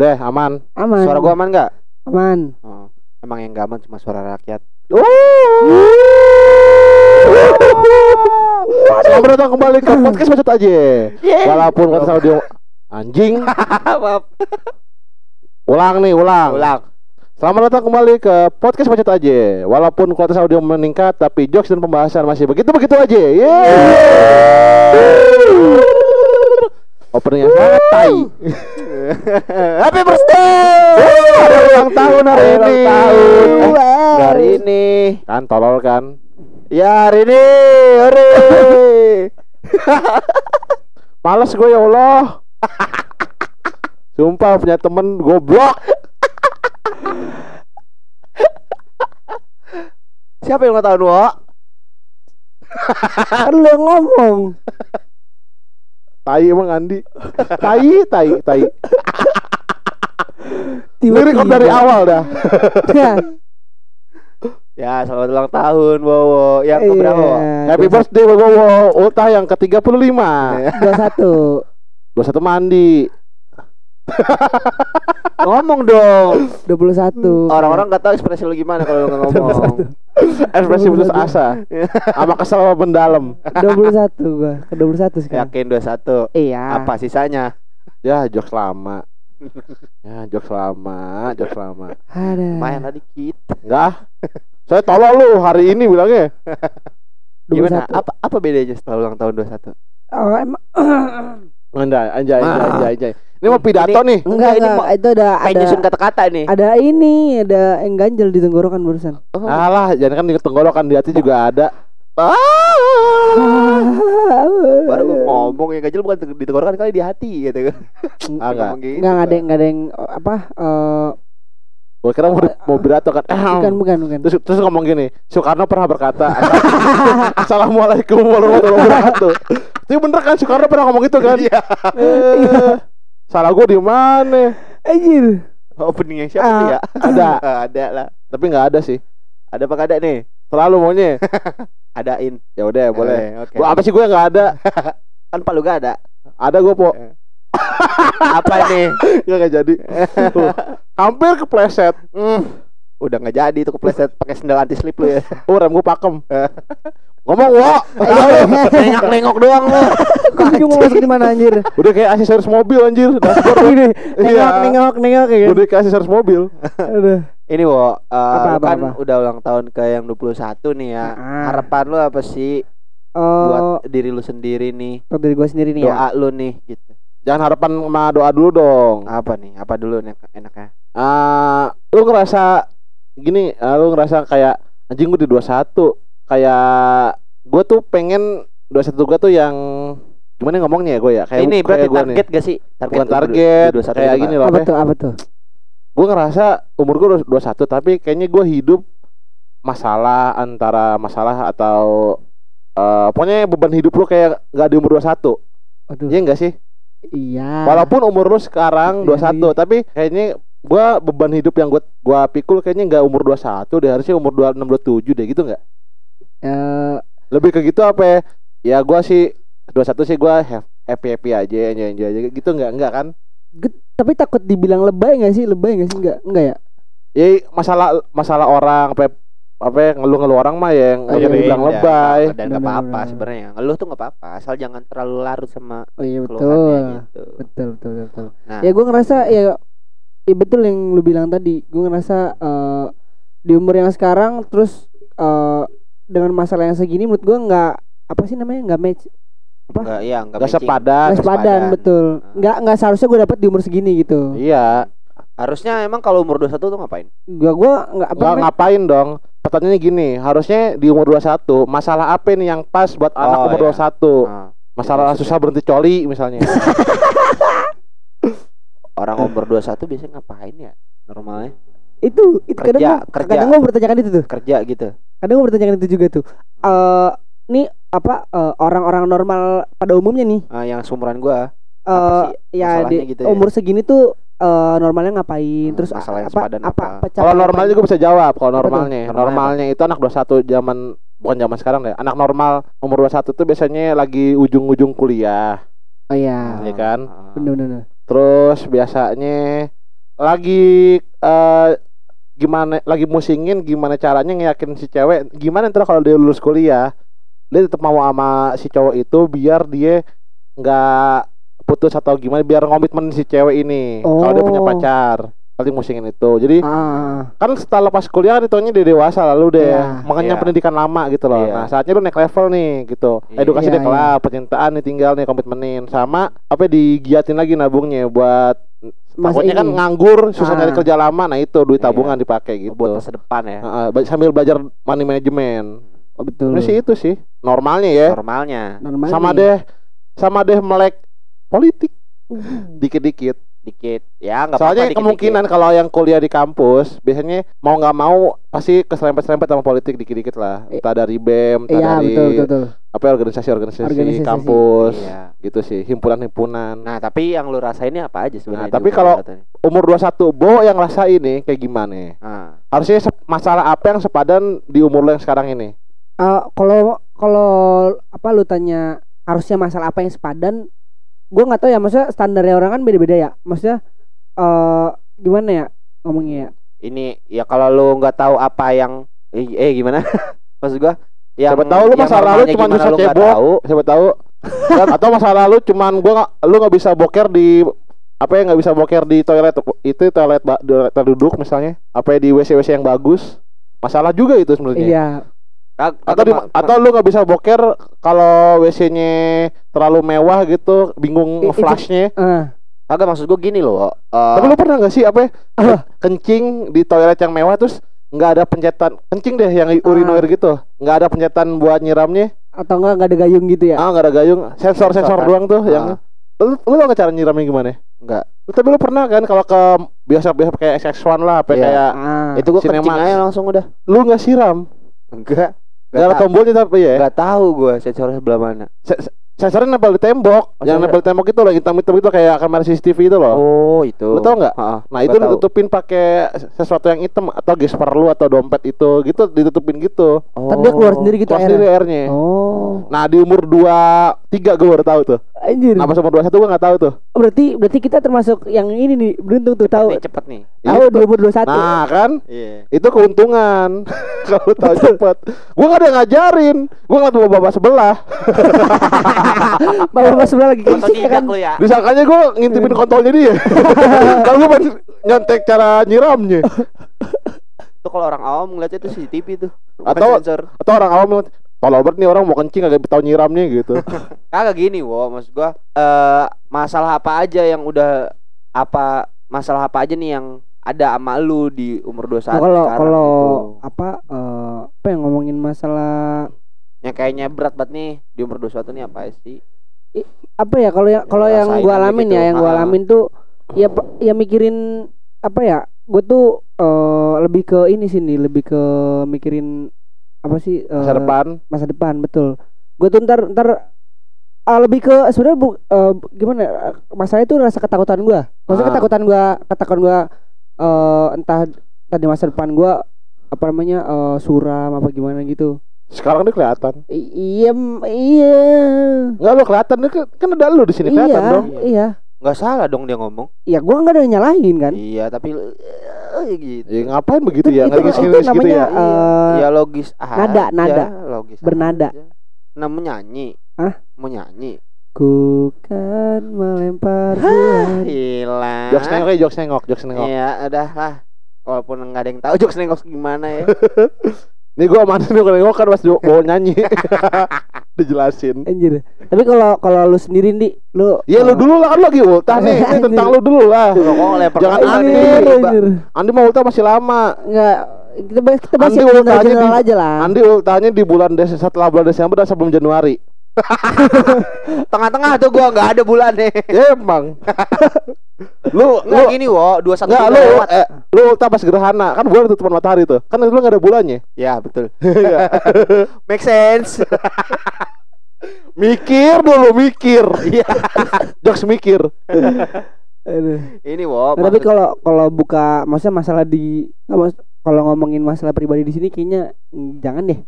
Udah aman. Aman. Suara gua aman nggak? aman. Oh, emang yang nggak aman cuma suara rakyat. Selamat datang kembali ke podcast Bacot aja. Walaupun kata audio anjing. Maaf. Ulang nih, ulang. Ulang. Selamat datang kembali ke podcast Bacot aja. Walaupun kualitas audio meningkat tapi jokes dan pembahasan masih begitu-begitu aja. Yeay. Openingnya sangat tai. Happy birthday. Ada ulang tahun hari ini. tahun. Eh. Hari ini. Kan tolol kan. Ya hari ini. Hore. Males gue ya Allah. Sumpah punya temen goblok. Siapa yang ulang tahun, Wo? Kan lu yang ngomong. Tai emang Andi. Tai, tai, tai. Lirik Tiba-tiba. dari awal dah. Ya, Ya, selamat ulang tahun, Wowo. Yang iya. keberapa? Wo? Happy birthday Bobo Ultah yang ke-35 Dua satu. 21 mandi Ngomong dong. Dua puluh satu. Orang-orang nggak tahu ekspresi lu gimana kalau lu nggak ngomong. Ekspresi putus asa Sama kesel mendalam Dua puluh satu gua. Ke dua puluh satu sekarang. Yakin 21. Iya. Apa sisanya? Ya jokes lama Ya jokes lama Jokes lama Ada. Lumayan lah dikit. Enggak Saya tolol lu hari ini bilangnya Gimana? 21. Apa apa bedanya setelah ulang tahun 21? Oh, emang Enggak anjay anjay Ah. anjay, anjay. Ini mau pidato Ini- nih enggak ini enggak mau- itu ada ada nyusun kata-kata nih. ada ini ada yang ganjel di tenggorokan barusan. Oh. Alah jangan kan di tenggorokan di hati juga ada Ah. Baru gua ngomong yang kecil bukan di tenggorokan kali di hati gitu. Ah, enggak. Gitu. Enggak enggak ada yang enggak ada yang oh, apa eh Gue kira mau, mau pidato kan bukan bukan bukan. Terus, terus ngomong gini Soekarno pernah berkata Assalamualaikum warahmatullahi wabarakatuh Itu bener kan Soekarno pernah ngomong gitu kan Iya. Eh, Salah gue di mana Anjir. Opening yang siapa nih ya? ada. Ada lah. Tapi nggak ada sih Ada apa kagak nih? Selalu maunya Adain. Ya udah boleh Eh. Gua apa sih gue nggak ada Kan palu gak ada. Ada gue po Apa nih? Ya nggak jadi Tuh, Hampir kepleset Hmm. Udah nggak jadi tuh kepleset pakai sendal anti slip lu ya. Oh rem gue pakem Ngomong wo Nengok-nengok doang lu. Kok bingung mau masuk di mana anjir? Udah kayak aksesoris mobil anjir Dashboard Gini, Iya. nengok nengok nengok ya kan. Udah kayak aksesoris mobil Aduh. Ini wo, uh, Apa, apa, kan apa? udah ulang tahun ke yang 21 nih ya. Ah. Harapan lu apa sih Oh, buat diri lu sendiri nih? untuk dari gua sendiri nih ya. Doa lu nih gitu. Jangan harapan sama doa dulu dong Apa nih? Apa dulu nih enaknya? ah lu ngerasa gini, ah, lu ngerasa kayak anjing gue di 21 kayak gue tuh pengen 21 gue tuh yang gimana ngomongnya ya gue ya kayak ini berarti kayak gua target gak sih? Target bukan target 21 kayak itu gini apa? loh Apa tuh? Apa tuh? gue ngerasa umur gue 21 tapi kayaknya gue hidup masalah antara masalah atau eh pokoknya beban hidup lu kayak nggak di umur 21 Aduh. Iya enggak sih? Iya. Walaupun umur lu sekarang Iya, 21 tapi kayaknya gua beban hidup yang gua gua pikul kayaknya nggak umur 21 deh harusnya umur 26 27 deh gitu nggak? Eh, Lebih ke gitu apa ya? Ya gua sih 21 sih gua happy happy aja enjoy enjoy aja gitu nggak enggak kan? tapi takut dibilang lebay nggak sih? Lebay nggak sih? Enggak, enggak ya? Ya masalah masalah orang apa apa ya, ngeluh-ngeluh orang mah ya yang Oh, nggak iya, dibilang Beda. lebay. dan nggak apa-apa sebenarnya. Ngeluh tuh nggak apa-apa, asal jangan terlalu larut sama Oh iya betul. gitu. Betul, betul, betul, betul. Nah, Ya gue ngerasa ya ya betul yang lu bilang tadi. Gue ngerasa eh, di umur yang sekarang terus eh, dengan masalah yang segini menurut gue nggak apa sih namanya nggak match nggak iya nggak Nggak matching. sepadan. nggak sepadan sepadan. betul nggak nggak seharusnya gue dapet di umur segini gitu Iya, Harusnya emang kalau umur 21 tuh ngapain? gua gue nggak apa nggak namanya, ngapain dong? Pertanyaannya gini, harusnya di umur 21 masalah apa nih yang pas buat anak Oh, umur iya. 21? Nah, Masalah maksudnya. susah berhenti coli misalnya. orang umur 21 biasanya ngapain ya? Normalnya itu itu kadang Kerja, gua, kerja. kadang gue bertanyakan itu tuh kerja gitu. Kadang gue bertanyakan itu juga tuh eh nih apa eh, orang-orang normal pada umumnya nih Ah, yang seumuran gua eh Apa sih ya di gitu ya? umur segini tuh eh, normalnya ngapain Hmm, terus masalah yang apa sepadan apa, apa? Kalau normalnya gue bisa jawab. Kalau normalnya, Normalnya normalnya itu anak 21 zaman bukan zaman sekarang deh. Anak normal umur 21 tuh biasanya lagi ujung-ujung kuliah, oh iya Iya kan? Bener bener. Terus biasanya lagi eh gimana lagi musingin gimana caranya ngeyakin si cewek gimana ntar kalau dia lulus kuliah dia tetap mau sama si cowok itu biar dia nggak putus atau gimana biar ngomitmen si cewek ini kalau dia punya Oh. pacar paling musingin itu jadi Ah, kan setelah lepas kuliah kan hitungnya dia dewasa lalu deh Iya. makanya Iya. pendidikan lama gitu loh Iya. nah saatnya lu naik level nih gitu Iya. edukasi Iya, dia kelar percintaan nih tinggal nih komitmenin sama apa digiatin lagi nabungnya buat Masa takutnya kan nganggur susah Ah. nyari kerja lama nah itu duit Iya. tabungan dipakai gitu buat masa depan ya. Heeh, ba- sambil belajar money management oh, betul. ini sih itu sih normalnya ya Normalnya Normal sama nih. deh sama deh melek politik dikit-dikit dikit. Ya nggak apa-apa Soalnya dikit-dikit. kemungkinan kalau yang kuliah di kampus biasanya mau nggak mau pasti keserempet-serempet sama politik dikit-dikit lah. Entah dari BEM, entah Iya dari betul betul. betul. apa ya, organisasi-organisasi Organisasi. kampus Iya. gitu sih, himpunan-himpunan. Nah, tapi yang lu rasain ini apa aja sebenarnya? Nah, tapi kalau- 21 ini? Umur 21 Bo yang ngerasain nih kayak gimana? Ah. Harusnya masalah apa yang sepadan di umur lo yang sekarang ini? Eh, kalau kalau apa lu tanya harusnya masalah apa yang sepadan gue nggak tahu ya maksudnya standarnya orang kan beda-beda ya. Maksudnya eh gimana ya ngomongnya ya? Ini ya kalau lu nggak tahu apa yang eh, eh gimana? Maksud gua yang Siapa tahu lu yang masa lalu cuma bisa cebok. tahu. Siapa tahu. Kan, atau masa lalu cuman gua nggak lu nggak bisa boker di apa ya nggak bisa boker di toilet. Itu toilet ba- toilet duduk misalnya. Apa ya di WC WC yang bagus. Masalah juga itu sebenarnya. Iya Atau di, atau lu nggak bisa boker kalau WC-nya terlalu mewah gitu bingung flashnya eh kagak maksud gua gini loh. eh, tapi lu pernah nggak sih apa ya, Apa? kencing di toilet yang mewah terus nggak ada pencetan kencing deh yang urinoir gitu nggak ada pencetan buat nyiramnya atau enggak nggak ada gayung gitu ya ah nggak ada gayung sensor sensor kan? doang tuh yang Ah. lu, lu tau nggak cara nyiramnya gimana enggak. Tapi lu pernah kan kalau ke biasa biasa kayak SX1 lah apa Iya. kayak ah Itu gua kencing aja langsung udah. lu nggak siram Enggak. Nggak ada tahu. tombolnya tapi ya Enggak tahu gua sensornya sebelah mana. sensornya nempel di tembok Oh, yang nempel di tembok itu loh hitam-hitam itu kayak kamera CCTV itu loh Oh, itu. Lu tahu nggak? Nah itu ditutupin pakai sesuatu yang hitam atau gesper lu atau dompet itu gitu ditutupin gitu. Ntar dia keluar Oh. sendiri gitu Keluar sendiri airnya. oh Nah di umur 23 gue baru tahu tuh. anjir Nah pas umur 21 gue nggak tahu tuh. Berarti berarti kita termasuk yang ini nih beruntung tuh tahu Nih, cepet nih. tahu Itu. dua ribu dua satu Nah kan Iya. itu keuntungan kalau tahu cepet. Gue nggak ada yang ngajarin. Gue ngeliat bapak sebelah. bapak sebelah lagi Atau kencing ya tidak kan ya. Disangkanya gue ngintipin kontolnya dia. Kalau gue masih nyontek cara nyiramnya. Itu kalau orang awam ngeliatnya itu CCTV tuh. Atau- sensor. Atau orang awam bilang, Tolong banget nih orang mau kencing agak tahu nyiramnya gitu. Kagak gini, wo. Maksud gua eh masalah apa aja yang udah apa masalah apa aja nih yang ada sama lu di umur 21 Nah, kalau kalau gitu. apa eh, apa yang ngomongin masalah Yang kayaknya berat banget nih di umur 21 nih apa sih? apa ya kalau yang kalau yang gua alamin gitu. ya yang gua alamin tuh ya ya mikirin apa ya gue tuh eh, lebih ke ini sini lebih ke mikirin apa sih eh, Masa depan. masa depan betul gue tuh ntar ntar ah, lebih ke sebenarnya bu, eh, gimana ya, masalah itu rasa ketakutan gue maksudnya Ah. ketakutan gue ketakutan gue eh, entah tadi masa depan gue apa namanya eh, suram apa gimana gitu Sekarang dia kelihatan. I- iya iya Enggak lo kelihatan kan, kan ada lu di sini kelihatan iya dong. iya Nggak salah dong dia ngomong. ya gue nggak ada yang nyalahin kan Iya, tapi eh, gitu. Ya ngapain begitu Itu- ya? itu- Nggak itu gitu namanya, ya. eh, ya logis nada, aja, nada. logis Bernada. aja. nah mau nyanyi Hah? mau nyanyi ku kan melempar bulan hilang Jokes nengok ya, jokes nengok, jokes nengok. iya udah lah walaupun nggak ada yang tahu jokes nengok gimana ya Nih gua mana nih kalau nengok kan pas bawa nyanyi. Dijelasin. anjir tapi kalau kalau lu sendiri di lu Ya lu dulu lah kan lu lagi ultah nih. Ini tentang lu dulu lah. Jangan Andi, anjir, Mbak. anjir. Andi mau ultah masih lama. Enggak kita bahas kita bahas Andi yang ultahnya general di- aja lah. Andi ultahnya di bulan Des setelah bulan Desember dan sebelum Januari. tengah-tengah tuh gua nggak ada bulan nih Ya emang. lu lu nggak gini wo dua satu Enggak lu eh, lu ultah pas gerhana kan bulan tutupan matahari tuh. Kan lu enggak ada bulannya. ya betul make sense mikir dulu mikir. iya Jokes mikir. Aduh. ini wo Nah, tapi kalau kalau buka maksudnya masalah di nggak, kalau ngomongin masalah pribadi di sini kayaknya mm, jangan deh.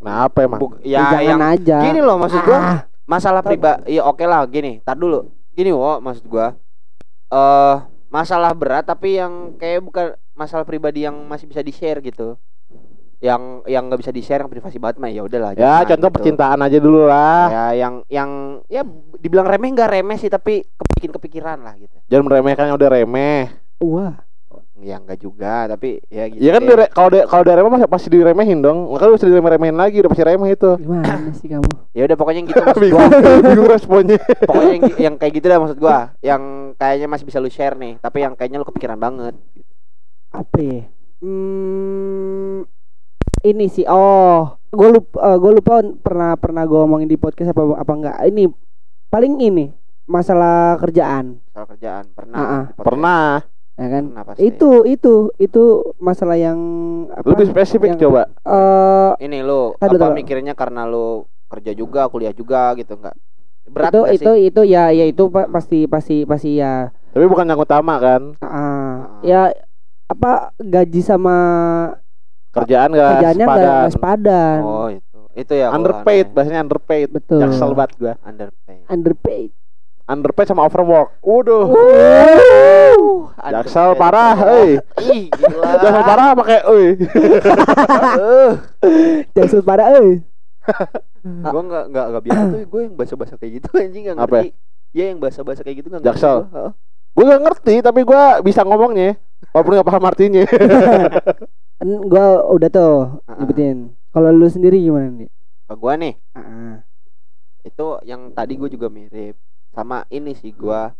Nah, apa emang? bu- Ya, ya jangan yang aja. gini loh maksud gua Ah, masalah pribadi iya oke lah gini tar dulu gini wo maksud gua eh masalah berat tapi yang kayak bukan masalah pribadi yang masih bisa di share gitu yang yang nggak bisa di share yang privasi banget mah ya udahlah Ya, contoh gitu. percintaan aja dulu lah. ya yang yang ya dibilang remeh nggak remeh sih tapi kepikiran kepikiran lah gitu Jangan meremehkan yang udah remeh. Wah. Ya enggak juga tapi ya gitu Ya kan deh. dire- kalau de- kalau udah remeh pasti, diremehin dong. Makanya bisa diremeh-remehin lagi, udah pasti remeh itu. Gimana sih kamu? ya udah pokoknya yang gitu maksud gua bingung, responnya. pokoknya yang, yang kayak gitu dah maksud gua yang kayaknya masih bisa lu share nih tapi yang kayaknya lu kepikiran banget Apa ya? Hmm, ini sih. Oh, gue lupa. gue lupa pernah pernah gue ngomongin di podcast apa apa enggak. Ini paling ini masalah kerjaan. soal kerjaan pernah Ah, ah. di podcast. Pernah. Ya kan Pernah pasti. itu itu itu masalah yang apa Lebih spesifik yang- coba. eh ini lu Tadu, apa tadu. mikirnya karena lu kerja juga kuliah juga gitu enggak berat itu itu sih? itu ya ya itu pa- pasti pasti pasti ya Tapi bukan yang utama kan. ah, Ah. ya apa gaji sama Kerjaan gak kerjaannya sepadan. nggak sepadan oh itu itu ya Underpaid, aneh. bahasanya underpaid. betul Jaksel banget gua. underpaid underpaid Underpaid sama overwork. Waduh. Jaksel parah, euy. ih gila Jaksel parah pakai euy. Eh, Jaksel parah eh gua nggak nggak nggak biasa tuh gue yang bahasa bahasa kayak gitu anjing nggak Apa? ngerti ya yang bahasa bahasa kayak gitu nggak ngerti Jaksel. Gue gak ngerti tapi gue bisa ngomongnya walaupun gak paham artinya. Kan gua udah tuh nyebutin kalau lu sendiri gimana nih ke gua nih itu yang tadi gue juga mirip sama ini sih gua.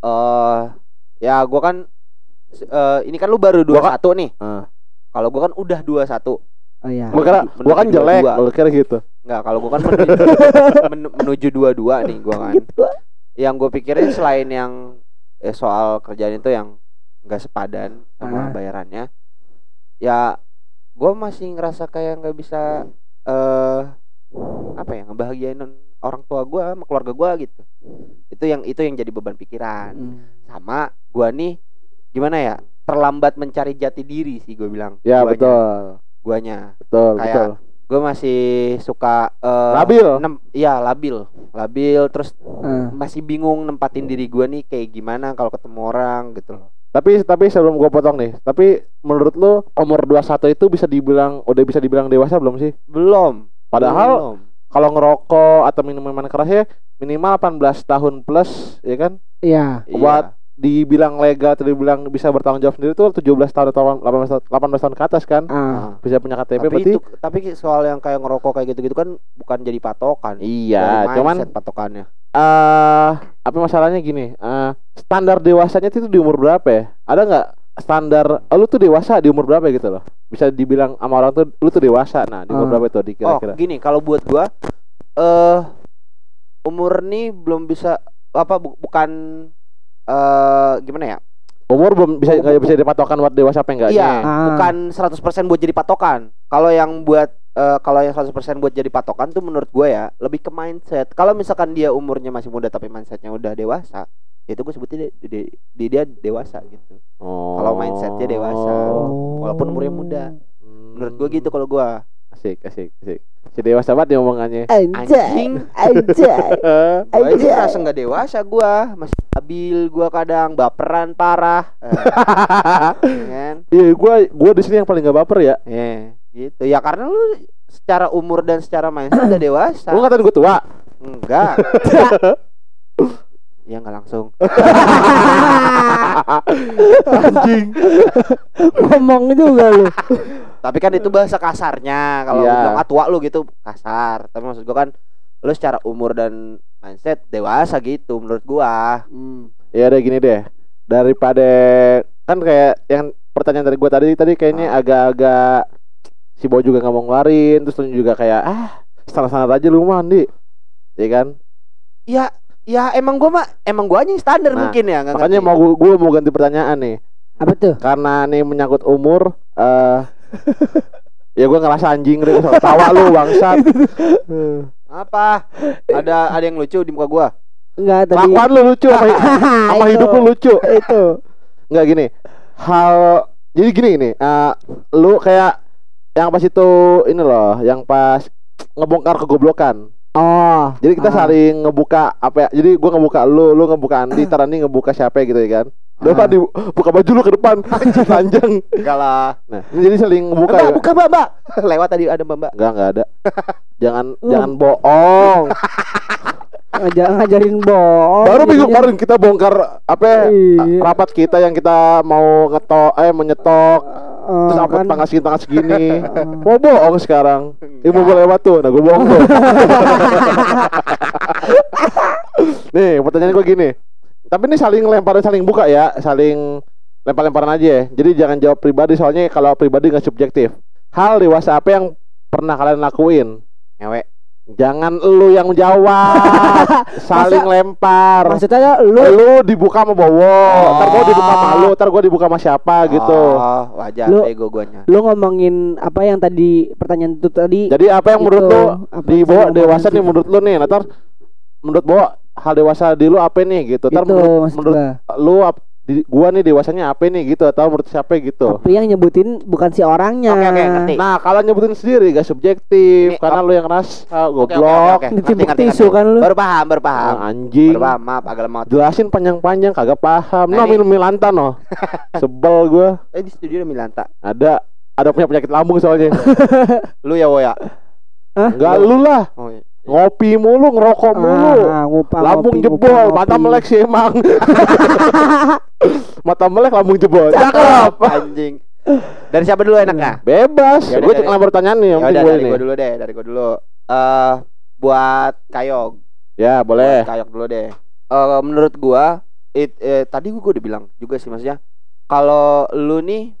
Eh ya gua kan eh ini kan lu baru Gua dua kan- satu nih. Ah. kalau gua kan udah dua satu. Oh ya Gue kira gue kan jelek, gue kira gitu. nggak kalau gua kan menuju, men- menuju dua dua nih gua kan. Gitu. Yang gue pikirin selain yang eh, soal kerjaan itu yang nggak sepadan sama Ah. bayarannya ya gue masih ngerasa kayak nggak bisa eh apa ya ngebahagiain orang tua gue sama keluarga gue gitu itu yang itu yang jadi beban pikiran Hmm. sama gua nih gimana ya terlambat mencari jati diri sih gue bilang Ya guanya, betul, guanya betul, Kayak betul. gue masih suka eh, Labil. nem- iya labil labil terus Ah. masih bingung nempatin diri gua nih kayak gimana kalau ketemu orang gitu loh Tapi tapi sebelum gue potong nih, tapi menurut lu umur 21 itu bisa dibilang udah bisa dibilang dewasa belum sih? belum Padahal kalau ngerokok atau minum minuman keras ya minimal 18 tahun plus ya kan? iya. Iya. buat dibilang legal atau dibilang bisa bertanggung jawab sendiri tuh 17 tahun atau 18 tahun, 18 tahun ke atas kan? ah. Bisa punya KTP tapi berarti itu tapi soal yang kayak ngerokok kayak gitu-gitu kan bukan jadi patokan. Iya, cuman patokannya. eh apa masalahnya gini eh standar dewasanya itu di umur berapa ya? Ada nggak standar oh, lu tuh dewasa di umur berapa? gitu loh bisa dibilang sama orang tuh lu tuh dewasa nah di umur Ah. berapa itu oh dikira-kira gini kalau buat gua eh umur nih belum bisa apa bu- bukan eh gimana ya umur belum bisa nggak bisa dipatokan buat dewasa apa enggaknya Iya, Ah. bukan 100% buat jadi patokan. Kalau yang buat eh, kalau yang 100% buat jadi patokan tuh menurut gue ya lebih ke mindset. Kalau misalkan dia umurnya masih muda tapi mindsetnya udah dewasa, itu gue sebutnya dia, dia, dia, dia dewasa gitu. oh. Kalau mindsetnya dewasa. Oh. Walaupun umurnya muda. Hmm. Menurut gue gitu kalau gue. asik asik asik si dewasa banget dia omongannya anjay Anjing. anjay Gue merasa nggak dewasa gue, masih stabil gue kadang baperan parah. Eh, ya kan? iya gua gua di sini yang paling gak baper ya Ya, gitu. Ya karena lu secara umur dan secara mindset udah dewasa. lu ngatain gua tua Enggak. ya enggak langsung. anjing ngomong juga lu Tapi kan itu bahasa kasarnya. Kalau Iya. lu bilang ah tua lu gitu kasar. Tapi maksud gua kan lu secara umur dan mindset dewasa gitu menurut gua. Hmm. ya udah gini deh daripada kan kayak yang pertanyaan dari gua tadi tadi kayaknya Ah. agak-agak si Bo juga nggak mau ngeluarin terus lu juga kayak ah standar-standar aja lu mandi ya kan Ya ya emang gua mah emang gua aja yang standar Nah, mungkin ya makanya ngerti. mau gua, gua mau ganti pertanyaan nih. Apa tuh? Karena nih menyangkut umur eh ya gua ngerasa anjing deh tawa lu bangsat. Apa? Ada ada yang lucu di muka gua. enggak tadi kelakuan lu lucu apa apa Itu. hidup lu lucu. Itu. Nggak gini. Hal jadi gini ini eh, lu kayak yang pas itu ini loh yang pas ngebongkar kegoblokan oh jadi kita Ah. saling ngebuka apa ya jadi gua ngebuka lu lu ngebuka Andi tar Andi ngebuka siapa gitu ya kan Udah Ah. Di buka baju lu ke depan. Telanjang. Enggak lah. Nah, jadi saling buka Mbak, ya. buka mbak mbak. Lewat tadi ada mbak mbak. Enggak, enggak ada. jangan Lu- jangan bohong. Ngajar ngajarin bohong. Baru minggu kemarin kita bongkar apa ya, Iya. rapat kita yang kita mau ngetok eh menyetok Eh, terus apa kan. tanggal segini tanggal segini. mau bohong sekarang. Ilmu gue lewat tuh. Nah, gue bohong tuh. Nih, pertanyaan gue gini. Tapi ini saling lempar saling buka ya, saling lempar-lemparan aja ya. Jadi jangan jawab pribadi soalnya kalau pribadi nggak subjektif. Hal dewasa apa yang pernah kalian lakuin? Ngewe. Jangan lu yang jawab, saling lempar. Maksudnya lu Lu dibuka sama Bowo, ntar gua dibuka sama lu, ntar gua dibuka sama siapa gitu. Oh, wajar Lu- bego guanya. lu ngomongin apa yang tadi pertanyaan itu tadi Jadi apa yang menurut lu apa di Bowo dewasa nih menurut lu nih, ntar menurut Bowo hal dewasa di lu apa nih gitu. Ntar itu menurut, menurut lu ap- di, gua nih dewasanya apa nih gitu atau menurut siapa gitu. Tapi yang nyebutin bukan si orangnya. Oke, oke, ngerti. Nah, kalau nyebutin sendiri gak subjektif Ini, karena lu yang ngerasa oke, goblok. Ngerti, ngerti, tisu kan lu. Baru paham, baru paham. Ah, anjing. Baru paham, maaf agak lemot. Jelasin panjang-panjang kagak paham. Nah, Nah, ini- minum Milanta no. Sebel gua. Eh di studio ada Milanta. Ada ada punya penyakit lambung soalnya. Lu ya Woya. Enggak lu lah. Oh, iya. Ngopi mulu, ngerokok mulu. Ah, ngupa, lambung ngopi, jebol, mata melek sih emang. mata melek, lambung jebol. Cakep. Anjing. Dari siapa dulu enaknya? Bebas. Ya udah, Gue lempar pertanyaan nih yang Ya udah gue dari gua dulu deh, dari gua dulu. Eh buat Kayog. Ya, boleh. Buat Kayog dulu deh. Eh menurut gua it, eh, tadi gua udah bilang juga sih maksudnya kalau lu nih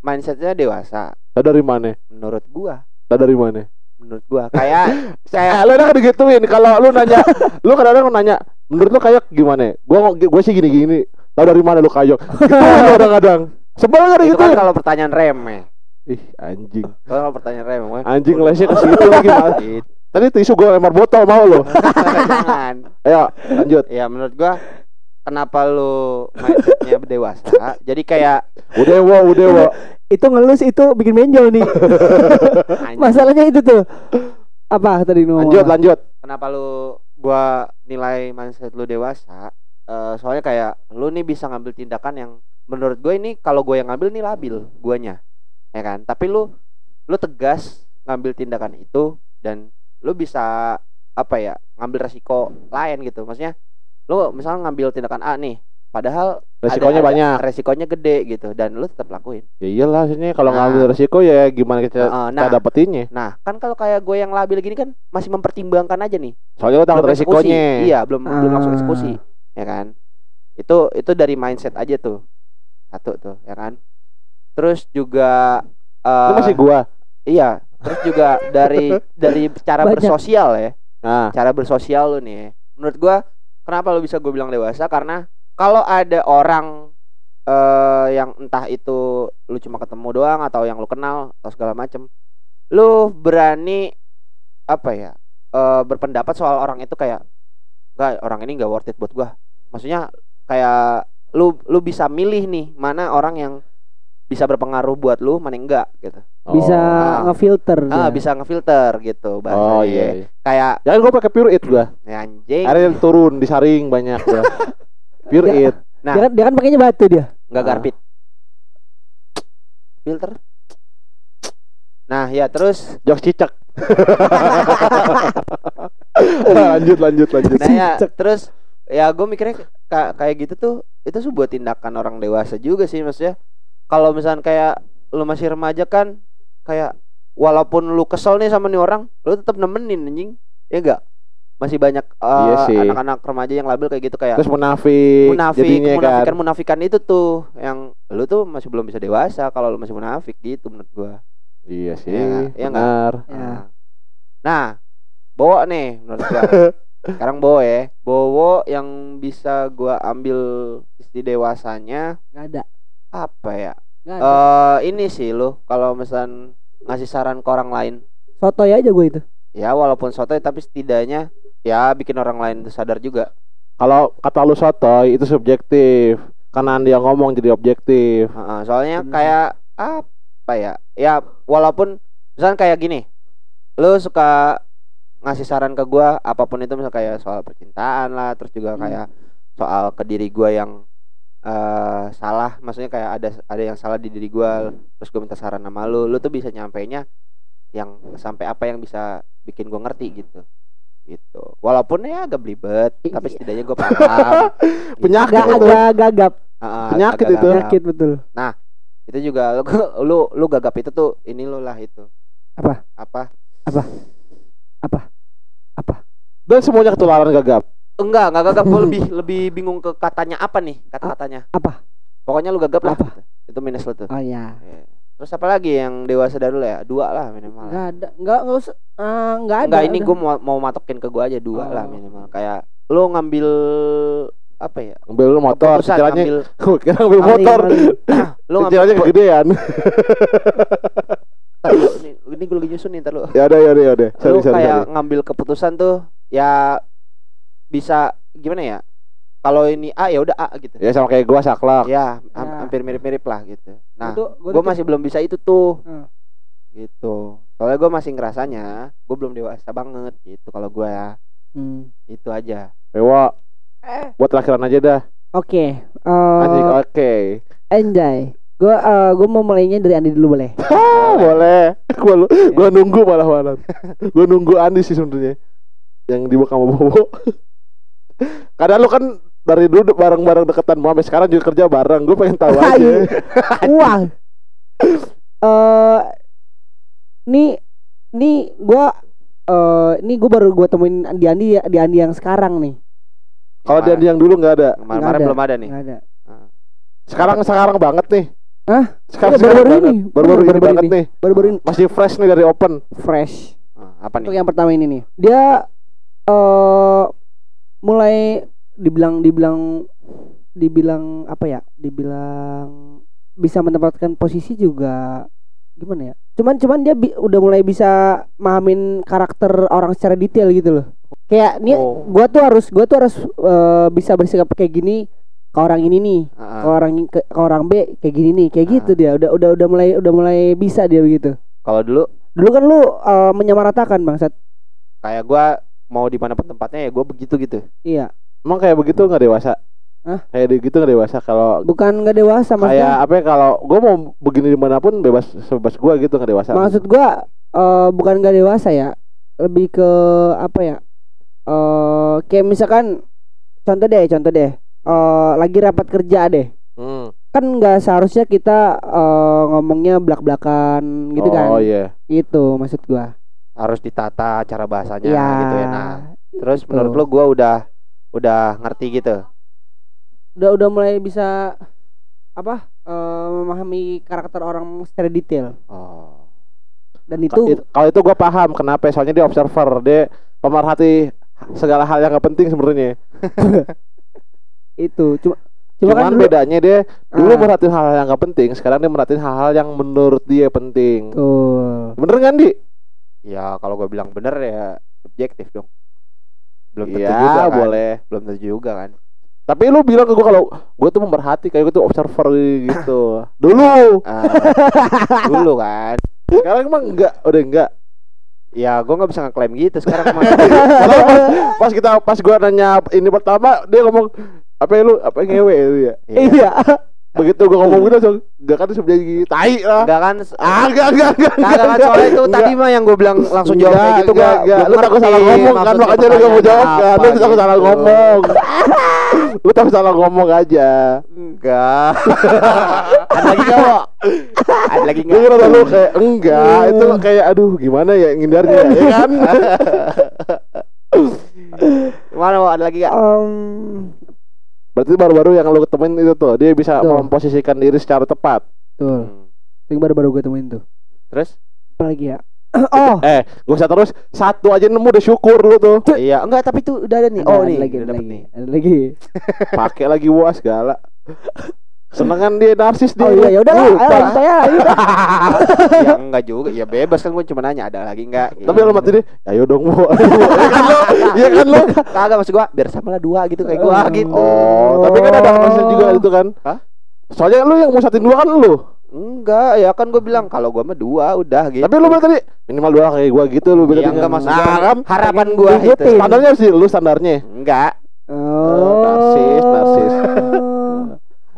mindsetnya dewasa Tahu dari mana? menurut gua Tahu dari mana? menurut gua kayak Eh, saya lu kan digituin kalau lu nanya, lu kadang-kadang nanya, menurut lu kayak gimana? Gua gue sih gini-gini. Tahu dari mana lu? Gitu lu kadang-kadang. Sebel kan itu kan kalau pertanyaan remeh Ih, anjing. kalau pertanyaan remeh. Anjing lesnya ke situ lagi, Mas. Gitu. Tadi tisu gue lempar botol mau lo. Jangan. Ayo, lanjut. Ya menurut gua kenapa lu mindsetnya dewasa? Jadi kayak udah wo. Itu ngelus itu bikin benjol nih. Masalahnya itu tuh. Apa tadi lu? Lanjut, lanjut. kenapa lu gua nilai mindset lu dewasa? Eh, soalnya kayak lu nih bisa ngambil tindakan yang menurut gue ini kalau gue yang ngambil nih labil guanya ya kan tapi lu lu tegas ngambil tindakan itu dan lu bisa apa ya ngambil resiko lain gitu maksudnya lu misalnya ngambil tindakan A nih padahal Resikonya ada- ada- banyak. resikonya gede gitu dan lu tetap lakuin Ya iyalah sini kalau Nah. ngambil resiko ya gimana kita, kita nah. dapetinnya. nah kan kalau kayak gue yang labil gini kan masih mempertimbangkan aja nih Soalnya lu takut belum eksekusi. resikonya. Iya, belum belum langsung Ah. eksekusi, ya kan? Itu itu dari mindset aja tuh. Satu tuh, ya kan? Terus juga Lu eh masih gua. iya, terus juga dari dari cara Banyak. bersosial ya. Nah, Cara bersosial lu nih. Menurut gua kenapa lu bisa gue bilang dewasa karena kalau ada orang eh yang entah itu lu cuma ketemu doang atau yang lu kenal atau segala macem lu berani apa ya eh berpendapat soal orang itu kayak enggak orang ini nggak worth it buat gua maksudnya kayak lu lu bisa milih nih mana orang yang bisa berpengaruh buat lu mana yang enggak gitu Bisa Ah. ngefilter. ah dia. bisa ngefilter gitu bahasanya Oh iya. iya. kayak Jangan gua pakai pure it gua. ya anjing Akhirnya turun disaring banyak gua. Pure Ya. it. nah Dia kan, dia kan pakainya batu dia. nggak Ah. garpit filter nah ya terus Jok cicak. lanjut lanjut lanjut. nah ya terus ya gue mikirnya ka- kayak gitu tuh itu sebuah tindakan orang dewasa juga sih maksudnya kalau misalnya kayak lu masih remaja kan kayak walaupun lu kesel nih sama nih orang lu tetap nemenin anjing ya enggak masih banyak uh, Iya anak-anak remaja yang labil kayak gitu kayak Terus munafik, munafik jadinya kan. munafikan munafikan itu tuh yang lu tuh masih belum bisa dewasa kalau lu masih munafik gitu menurut gua Iya sih. Nggak? benar. Ya. Nah. Nah, Bowo nih menurut gua. Sekarang Bowo ya. Bowo yang bisa gua ambil sisi dewasanya Enggak ada. apa ya? Eh ada. ini sih lo kalau misal ngasih saran ke orang lain. Sotoy aja gue itu. Ya walaupun sotoy tapi setidaknya ya bikin orang lain tuh sadar juga. Kalau kata lu sotoy itu subjektif. Karena dia ngomong jadi objektif. Heeh, soalnya Bener. kayak apa ya? Ya walaupun misalnya kayak gini. Lu suka ngasih saran ke gua apa pun itu misal kayak soal percintaan lah, terus juga Hmm. kayak soal ke diri gua yang eh salah maksudnya kayak ada ada yang salah di diri gua terus gue minta saran sama lu lu tuh bisa nyampainya yang sampai apa yang bisa bikin gua ngerti gitu gitu walaupun ya agak belibet tapi Iya. setidaknya gue paham Penyakit agak agak gagap ah, Penyakit agak itu. gagap. penyakit betul itu juga lu, lu lu gagap itu tuh ini lu lah itu Apa? apa Dan semuanya ketularan gagap. enggak enggak gagap. Gue lebih lebih bingung ke katanya apa nih kata katanya apa? Pokoknya lu gagap lah. Apa? itu minus lu tuh. Oh ya Iya. terus apa lagi yang dewasa dari lu ya? Dua lah minimal. Nggak ada nggak nggak usah eh, nggak ada enggak ini gue mau mau matokin ke gue aja dua Oh. lah minimal. Kayak lu ngambil apa ya? Ngambil motor, cicilannya ngambil kira ngambil motor. lu ngambil Cicilannya kegedean. Ini, gue lagi nyusun nih ntar lu ya udah ya udah ya. Sorry lu sorry. kayak sorry. ngambil keputusan tuh ya bisa gimana ya kalau ini A ya udah A gitu Ya sama kayak gua saklak. ya Ya. hampir mirip-mirip lah gitu nah Gua gua gue masih belum bisa itu tuh Hmm. gitu soalnya gue masih ngerasanya gue belum dewasa banget gitu kalau gue ya Hmm. itu aja Dewa, Eh, buat terakhiran aja dah. oke Anjing, eh oke. enjoy gue eh, gue mau mulainya dari Andi dulu boleh Ah, boleh. Gua lu- Iya. gua nunggu malah malah. gua nunggu Andi sih sebenarnya. Yang di sama Bobo. Kadang lu kan dari dulu bareng-bareng deketan mau sampai sekarang juga kerja bareng. Gue pengen tahu aja. Wah. Eh nih nih gua eh ini gua baru gua temuin di Andi di Andi yang sekarang nih. Kalau dia yang dulu nggak ada. kemarin belum ada nih Nggak ada. Sekarang sekarang banget nih. Hah? Sekarang baru-baru ini. Baru-baru ini banget ini. nih. Baru-baru ini Masih fresh nih dari open. fresh. Ah, apa Untuk nih yang pertama ini nih. Dia eh mulai dibilang dibilang dibilang apa ya? Dibilang bisa menempatkan posisi juga gimana ya? Cuman cuman dia bi- udah mulai bisa mahamin karakter orang secara detail gitu loh. Kayak nih Oh. gua tuh harus gua tuh harus eh, bisa bersikap kayak gini ke orang ini nih, Ah, ke orang ke, ke orang B kayak gini nih, kayak Ah. gitu dia. Udah udah udah mulai udah mulai bisa dia begitu. kalau dulu Dulu kan lu eh, menyamaratakan bangsat. kayak gue mau di mana tempatnya ya gue begitu gitu Iya. Emang kayak begitu nggak dewasa? Hah? Kayak gitu nggak dewasa kalau Bukan nggak dewasa kayak maksudnya. apa ya kalau gue mau begini di mana pun bebas sebebas gue gitu nggak dewasa. Maksud gua eh, bukan nggak dewasa ya. Lebih ke apa ya? Eh kayak misalkan contoh deh, contoh deh. Eh lagi rapat kerja deh. Hmm. Kan nggak seharusnya kita eh, ngomongnya belak-belakan gitu kan. Oh iya. Itu maksud gua. harus ditata cara bahasanya Iya. gitu ya nah terus Gitu. menurut lo gue udah udah ngerti gitu Udah udah mulai bisa apa? eh, memahami karakter orang secara detail oh dan itu it- Kalau itu gue paham kenapa soalnya dia observer dia pemerhati segala hal yang gak penting sebenarnya. itu cuma cuma Cuman kan dulu, bedanya dia dulu Ah. merhatiin hal-hal yang gak penting, sekarang dia merhatiin hal-hal yang menurut dia penting. Betul. Bener kan di? ya kalau gue bilang bener ya subjektif dong belum tentu Iya juga kan boleh. belum tentu juga kan Tapi lu bilang ke gue kalau gue tuh pemerhati kayak gue tuh observer gitu. Dulu. Ah, dulu kan Sekarang emang enggak, udah enggak. ya gue nggak bisa ngeklaim gitu sekarang pas, pas kita pas gue nanya ini pertama dia ngomong apa ya lu apa ngewe itu ya. Iya. Iya. Begitu gue ngomong gitu langsung enggak kan sebenarnya tai lah. enggak kan Ah, enggak enggak enggak. Kagak kan soalnya itu Enggak. tadi mah yang gue bilang langsung jawab kayak gitu enggak, enggak. belum Lu takut salah ngomong kan makanya lu gak mau jawab kan. Lu takut salah gitu. ngomong. lu takut salah ngomong aja. enggak ada lagi Wo? ada lagi Gue nggak kira lu kayak enggak, itu kayak aduh gimana ya ngindarnya ya kan? mana ada lagi nggak Em, Berarti baru-baru yang lu ketemuin itu tuh dia bisa Betul. memposisikan diri secara tepat. betul. Hmm. Yang baru-baru gue temuin tuh. terus Apa lagi ya? oh, Eh, gak usah terus satu aja nemu udah syukur lu tuh. iya enggak tapi itu udah ada nih ada, oh ada nih lagi, udah ada lagi, nih ada lagi. Pakai lagi wah segala. Senengan dia narsis dia. Oh iya, ya udah lah, ayo lanjut aja, ya enggak juga ya bebas kan gue cuma nanya ada lagi enggak Tapi lu mati dia, ayo dong bu. Iya kan lu? Iya kan lu? kagak maksud gua biar sama lah dua gitu kayak gua Oh. gitu Oh, tapi kan ada narsis juga itu kan. Hah? Soalnya lu yang musatin dua kan lu. enggak ya kan gua bilang kalau gua mah dua udah gitu Tapi lu bilang tadi minimal dua kayak gua gitu lu berarti. Iya, enggak kan. maksud Nah, kan harapan gua itu Diikutin. standarnya sih lu standarnya. enggak Oh, narsis, narsis.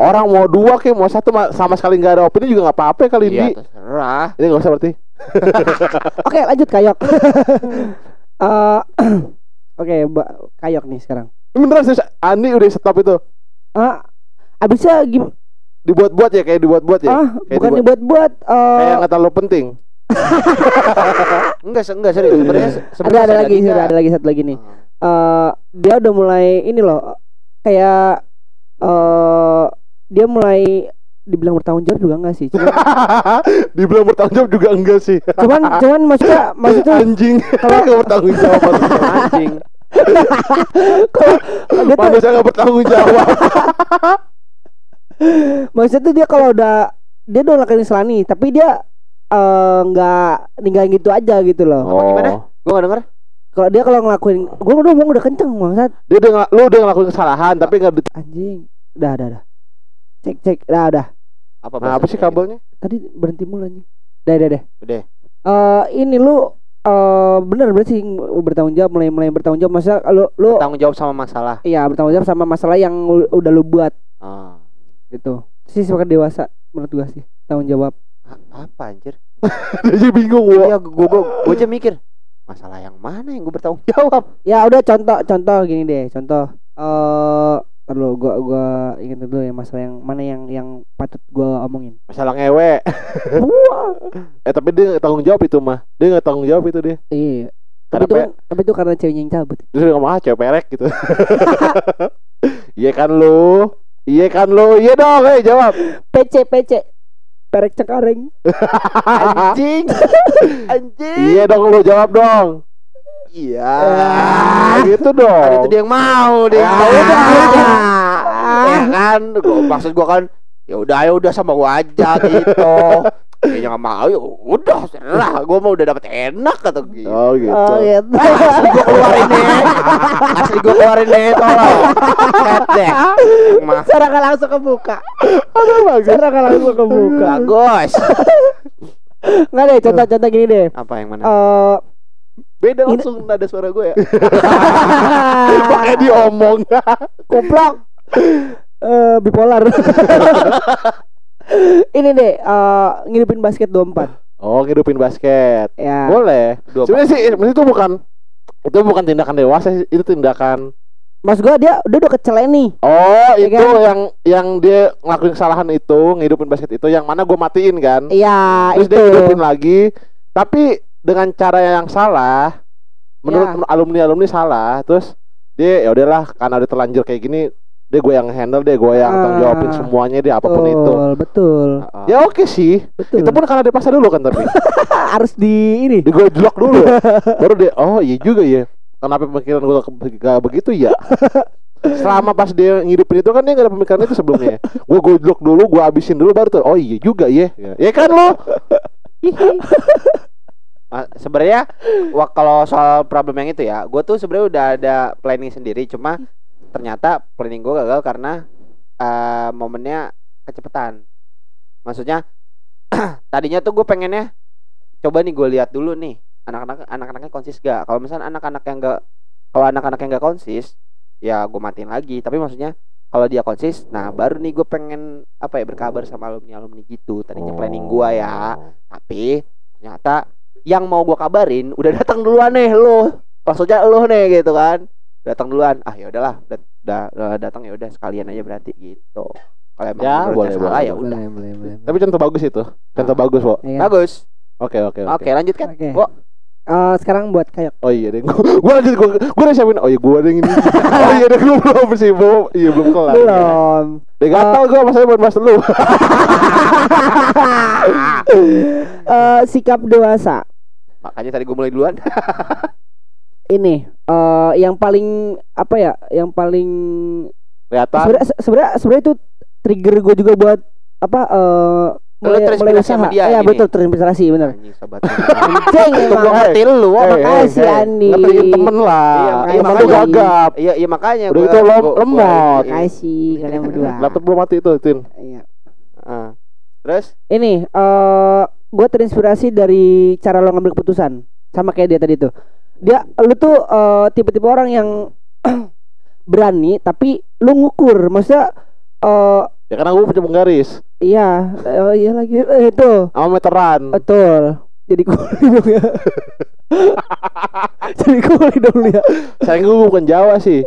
Orang mau dua kayak mau satu ma- sama sekali nggak ada opini juga nggak apa-apa kali Iya, ini. terserah. Ini nggak usah berarti. Oke, lanjut Kayok. Eh, Oke, Mbak Kayok nih sekarang. Beneran sih Andi udah stop itu. Ah, abisnya gim Dibuat-buat ya kayak dibuat-buat ya. ah kayak bukan dibuat- dibuat-buat eh, Kayak nggak terlalu penting. Enggak, enggak serius. Sebenarnya ada sebenarnya ada lagi enggak. ada lagi satu lagi nih. Eh dia udah mulai ini loh kayak eh dia mulai dibilang bertanggung jawab juga enggak sih cuman Dibilang bertanggung jawab juga enggak sih. cuman, cuman maksudnya maksudnya Anjing. Kalau bertanggung jawab. Anjing. kalau manusia nggak bertanggung jawab. maksudnya tuh dia kalau udah dia udah ngelakuin selani tapi dia eh, nggak ninggalin gitu aja gitu loh Oh. gimana? Gua enggak denger. kalau dia kalau ngelakuin gua udah ngomong udah kenceng bangsat Dia udah lu udah ngelakuin kesalahan tapi nggak anjing udah udah udah cek cek. Udah udah. Apa Nah, apa sih kabelnya? tadi berhenti mulu anjing. Udah udah deh. Udah. eh ini lu eh bener berarti bertanggung jawab mulai mulai bertanggung jawab. Masa lu lu Tanggung jawab sama masalah. iya bertanggung jawab sama masalah yang udah lu buat. Ah. gitu. Sih sebagai dewasa menurut gua sih. Tanggung jawab. A- apa anjir? Dia jadi bingung gua. Iya, gua gua gua aja mikir masalah yang mana yang gue bertanggung jawab? Ya udah contoh contoh gini deh contoh. Eh Terus gua gua ingat dulu ya masalah yang mana yang yang patut gua omongin. Masalah ngewe. eh tapi dia nggak tanggung jawab itu mah. Dia nggak tanggung jawab itu dia. Iya. Tapi itu kan tapi itu karena ceweknya yang cabut. Terus dia ngomong ah cewek perek gitu. Iya kan lu? Iya kan lu? Iya dong, eh jawab. PC PC. Perek cekareng. anjing anjing Iya dong lu jawab dong. Iya Ah, gitu kan dong. itu dia yang mau dia yang Ah, mau. udah. ya kan gua, maksud gua kan ya udah ya udah sama gua aja gitu kayaknya nggak mau ya udah serah gua mau udah dapet enak atau gitu Oh gitu. Oh gitu. asli gua keluarin nih asli gua keluarin nih tolong Set deh nggak langsung kebuka. Aduh bagus. Secara nggak langsung kebuka. bagus Nggak deh contoh-contoh gini deh. apa yang mana Eh Beda Ini- langsung nada suara gue ya. Pakai diomong. Kuplok. Eh bipolar. Ini deh eh ngidupin basket 24. Oh, ngidupin basket. Ya. Boleh. Dua Sebenarnya sih sebenarnya itu bukan itu bukan tindakan dewasa sih, itu tindakan Mas gua dia udah udah kecelen nih. Oh, Ya itu kan? yang yang dia ngelakuin kesalahan itu, ngidupin basket itu yang mana gue matiin kan. Iya, Terus itu. dia ngidupin lagi, tapi dengan cara yang salah. Menurut Ya. alumni alumni salah. Terus dia ya udahlah karena udah terlanjur kayak gini, dia gue yang handle, dia gue yang tanggung jawabin Ah. semuanya dia apa pun betul, itu. Betul. Ah, Ya oke sih. Betul. Itu pun karena dia paksa dulu kan tapi. harus di ini. di gue jelok dulu. Baru dia oh iya juga ya. Kenapa pemikiran gue gak begitu ya? Selama pas dia ngidupin itu kan dia gak ada pemikiran itu sebelumnya. Gue gojlok dulu, gue abisin dulu baru tuh. Oh iya juga ya. Ya kan lo? Sebenarnya wah kalau soal problem yang itu ya gue tuh sebenarnya udah ada planning sendiri cuma ternyata planning gue gagal karena eh, momennya kecepatan. Maksudnya tadinya tuh gue pengennya coba nih gue lihat dulu nih anak-anak anak-anaknya konsis gak kalau misalnya anak-anak yang gak kalau anak-anak yang gak konsis ya gue matiin lagi. Tapi maksudnya kalau dia konsis nah baru nih gue pengen apa ya berkabar sama alumni alumni gitu. Tadinya planning gue ya tapi ternyata yang mau gua kabarin udah datang duluan nih lo maksudnya lo nih gitu kan datang duluan ah ya udahlah udah, udah, udah datang ya udah sekalian aja berarti gitu kalau emang Ya, boleh, salah boleh, ya udah Boleh, boleh, boleh. Tapi contoh bagus itu. Contoh Ah. bagus, Bo. Iya. bagus Oke, oke, oke oke. lanjut kan Oke. Bo, Eh, sekarang buat kayak Oh iya deh. Gue lanjut gue gue udah siapin. Oh iya gue ada yang ini. oh iya deh gue belum sih, Bo. Iya belum kelar. belum. Deh gatal gue masanya buat mas lu. Eh, sikap dewasa. Makanya tadi gue mulai duluan Ini eh yang paling apa ya? Yang paling Kelihatan. sebenarnya sebenarnya sebenarnya itu trigger gue juga buat apa Lu terinspirasi sama dia Iya betul terinspirasi benar. anjing sobat Anjing emang. gue ngerti lu apa Makasih, eh, Andi. Ngertiin temen lah. Iya, makanya- Temen lu makanya- gagap. iya iya makanya Udah gua- itu gua- lemot. iya. Makasih kalian berdua. Laptop belum mati itu, Tin. Iya. Ah. terus Ini eh gue terinspirasi dari cara lo ngambil keputusan sama kayak dia tadi tuh. Dia lu tuh eh, tipe-tipe orang yang berani tapi lu ngukur. Maksudnya eh Ya karena gue punya penggaris Iya, oh iya lagi eh, itu sama meteran. betul. Jadi kuli dong ya. Jadi kuli dong ya. Sayang gue bukan Jawa sih.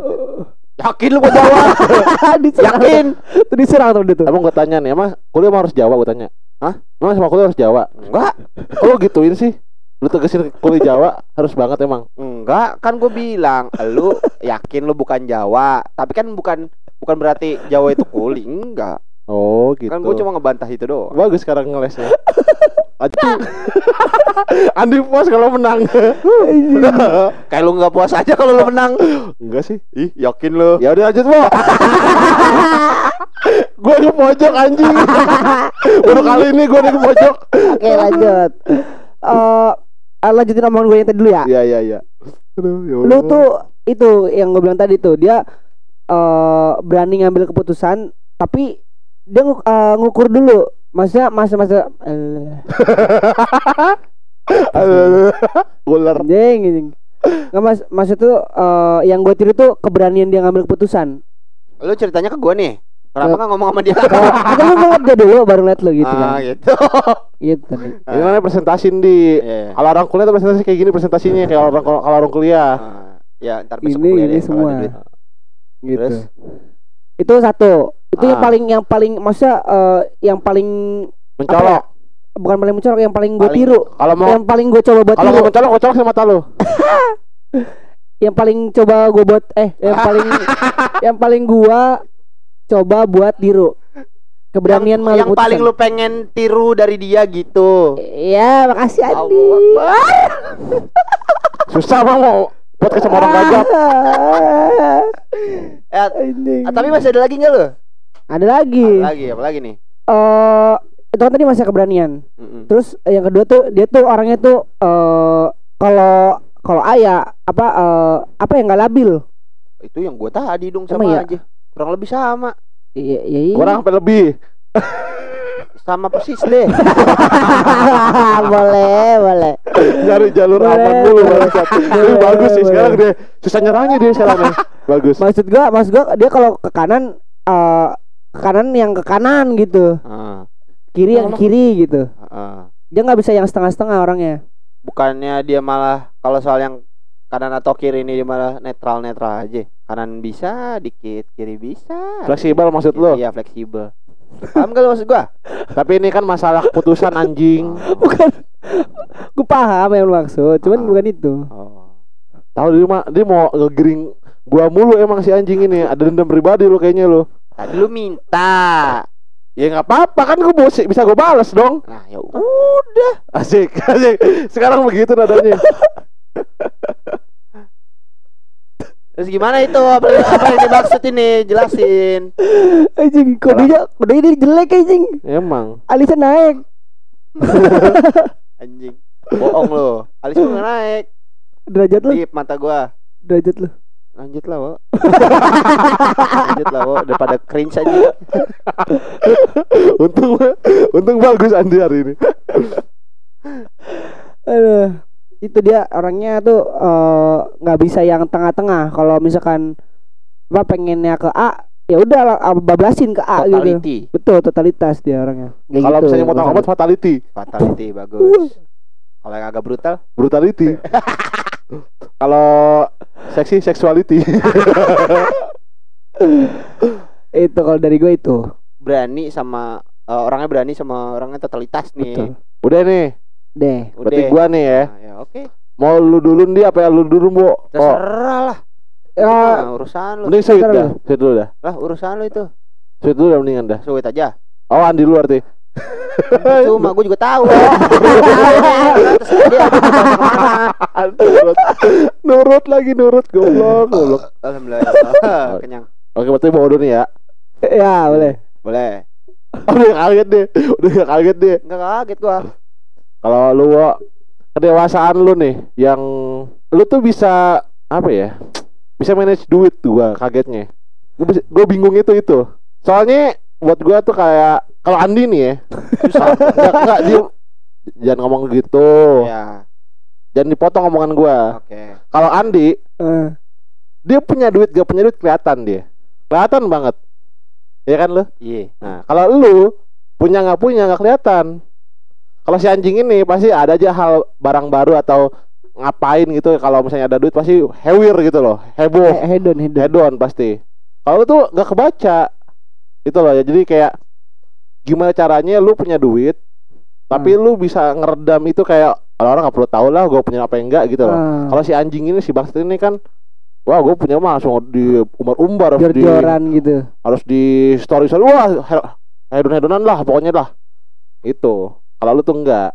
Yakin lu jawab? diserang. Yakin? Tuh diserang tuh dia tuh. Emang gue tanya nih, emang kuliah harus Jawa gue tanya. Hah? Emang sama kuliah harus Jawa? Enggak, Kok lu gituin sih? Lu tegesin kuliah Jawa harus banget emang. enggak. Kan gue bilang, lu yakin lu bukan Jawa. Tapi kan bukan bukan berarti Jawa itu kuli. Enggak. Oh gitu. Kan gue cuma ngebantah itu doang. Bagus sekarang ngelesnya. Aduh. Andi puas kalau menang. Kayak lu nggak puas aja kalau lu menang. Enggak sih. Ih, yakin lu? Ya udah lanjut, Bo. gue ke pojok anjing. Baru kali ini gue ke pojok. Oke, lanjut. Eh lanjutin omongan gue yang tadi dulu ya. Iya, iya, iya. Aduh, ya Lu tuh itu yang gue bilang tadi tuh dia eh berani ngambil keputusan tapi dia ngu- eh, ngukur dulu. Maksudnya masa-masa eh, Aduh, Ular. Anjing, anjing. Nggak mas, maksud tuh eh, yang gue tiru tuh keberanian dia ngambil keputusan. Lu ceritanya ke gue nih. Kenapa nggak ngomong sama dia? Kita lu ngeliat dia dulu baru ngeliat lu gitu ah, kan. gitu. Gitu nih. Ini namanya presentasin di Iya. kalau orang kuliah tuh presentasi kayak gini presentasinya kayak orang kalau orang kuliah. Ah, ya, ntar besok Ini kuliah ini semua. Gitu. Terus? Itu satu. Itu yang Ah. paling yang paling maksudnya eh, yang paling Mencolok. bukan paling mencolok yang paling gue tiru. Kalau mau Yang paling gue coba buat kalau mau mencolok, mencolok sama mata lu. Yang paling coba gue buat eh yang paling yang paling gua coba buat tiru. Keberanian yang, yang paling lu pengen tiru dari dia gitu. Iya, makasih Andi. Susah bang mau podcast sama orang gagap. Eh, Anjing. ah, tapi masih ada lagi nggak lu? Ada lagi. Ada lagi, apa lagi nih? Eh itu kan tadi masa keberanian. Mm-mm. Terus yang kedua tuh dia tuh orangnya tuh eh kalau kalau ayah apa eh apa yang nggak labil. Itu yang gua tadi dong Emang sama iya? aja. Kurang lebih sama. Iya iya. iya. Kurang apa lebih? Sama persis deh. boleh boleh. Nyari jalur Boleh, aman dulu boleh. Boleh, bagus sih boleh. sekarang dia susah nyerangnya dia sekarang nih. Bagus. Maksud gua maksud gua dia kalau ke kanan eh ke kanan yang ke kanan gitu, Ah, kiri yang kiri gitu. ah. Dia nggak bisa yang setengah-setengah orangnya. Bukannya dia malah kalau soal yang kanan atau kiri ini dia malah netral netral aja. Kanan bisa, dikit kiri bisa. Fleksibel maksud lu. Iya fleksibel. Paham gak lu maksud gua? Tapi ini kan masalah keputusan anjing. Bukan. Gue paham yang lu maksud, cuman Ah. bukan itu. Oh. Tahu dia mah dia mau ngegering gua mulu emang si anjing ini. Ada dendam pribadi lu kayaknya lu. Tadi lu minta. Ya nggak apa-apa kan gua mau bisa gua balas dong. Nah, ya udah. Asik, asik. Sekarang begitu nadanya. Terus gimana itu? Apa, apa yang dimaksud ini? Jelasin. Anjing, kodenya kodenya dia jelek anjing. Emang. Alisnya naik. Anjing. Bohong lu. Alis gua naik. Derajat lu, Dip mata gua. derajat lu. Lanjut lah, Wo. Lanjut lah, Wo. Daripada cringe aja. untung untung bagus Andi hari ini. Aduh. Itu dia orangnya tuh eh, nggak bisa yang tengah-tengah. Kalau misalkan apa pengennya ke A, ya udah ah, bablasin ke A gitu. Totality. Betul, totalitas dia orangnya. Kalau gitu, misalnya mau tamat fatality, Fatality bagus. Kalau yang agak brutal, brutality. Kalau seksi sexuality. Itu kalau dari gue itu. berani sama eh, orangnya berani sama orangnya totalitas nih. Betul. Udah nih, Deh. berarti gua nih ya. Nah, ya oke. Mau lu dulu nih apa ya lu dulu, Bu? Oh, Terserah lah. Ya, Nah, urusan lu. mending sweet terserah dah. Sweet dulu dah. Lah, urusan lu itu. Sweet dulu dah mendingan dah. Sweet aja. Oh, Andi lu arti. Cuma gue juga tahu. Nurut. nurut lagi nurut goblok, goblok. Alhamdulillah. Kenyang. Oke, berarti mau udah nih ya. ya boleh. Boleh. Udah kaget deh. Udah kaget deh. Enggak kaget gua. Kalau lu kedewasaan lu nih yang lu tuh bisa apa ya? Bisa manage duit tuh gua kagetnya. Gua bingung itu itu. Soalnya buat gua tuh kayak kalau Andi nih ya. Susah. enggak, enggak dia jangan ngomong gitu. Ya, Jangan dipotong omongan gua. oke. Kalau Andi Eh, dia punya duit gak punya duit kelihatan dia. Kelihatan banget. ya kan lu Iya. nah kalau lu punya nggak punya nggak kelihatan kalau si anjing ini pasti ada aja hal barang baru atau ngapain gitu. Kalau misalnya ada duit pasti hewir gitu loh. Heboh. He- hedon hedon. Hedon pasti. Kalau tuh nggak kebaca itu loh. Ya jadi kayak gimana caranya lu punya duit tapi lu bisa ngeredam itu kayak orang-orang nggak perlu tahu lah gue punya apa yang enggak gitu loh. Ah, kalau si anjing ini si Baksat ini kan wah gue punya mah langsung di umbar-umbar harus di gitu. harus di story story wah he- hedon-hedonan lah pokoknya lah. Itu kalau lu tuh enggak.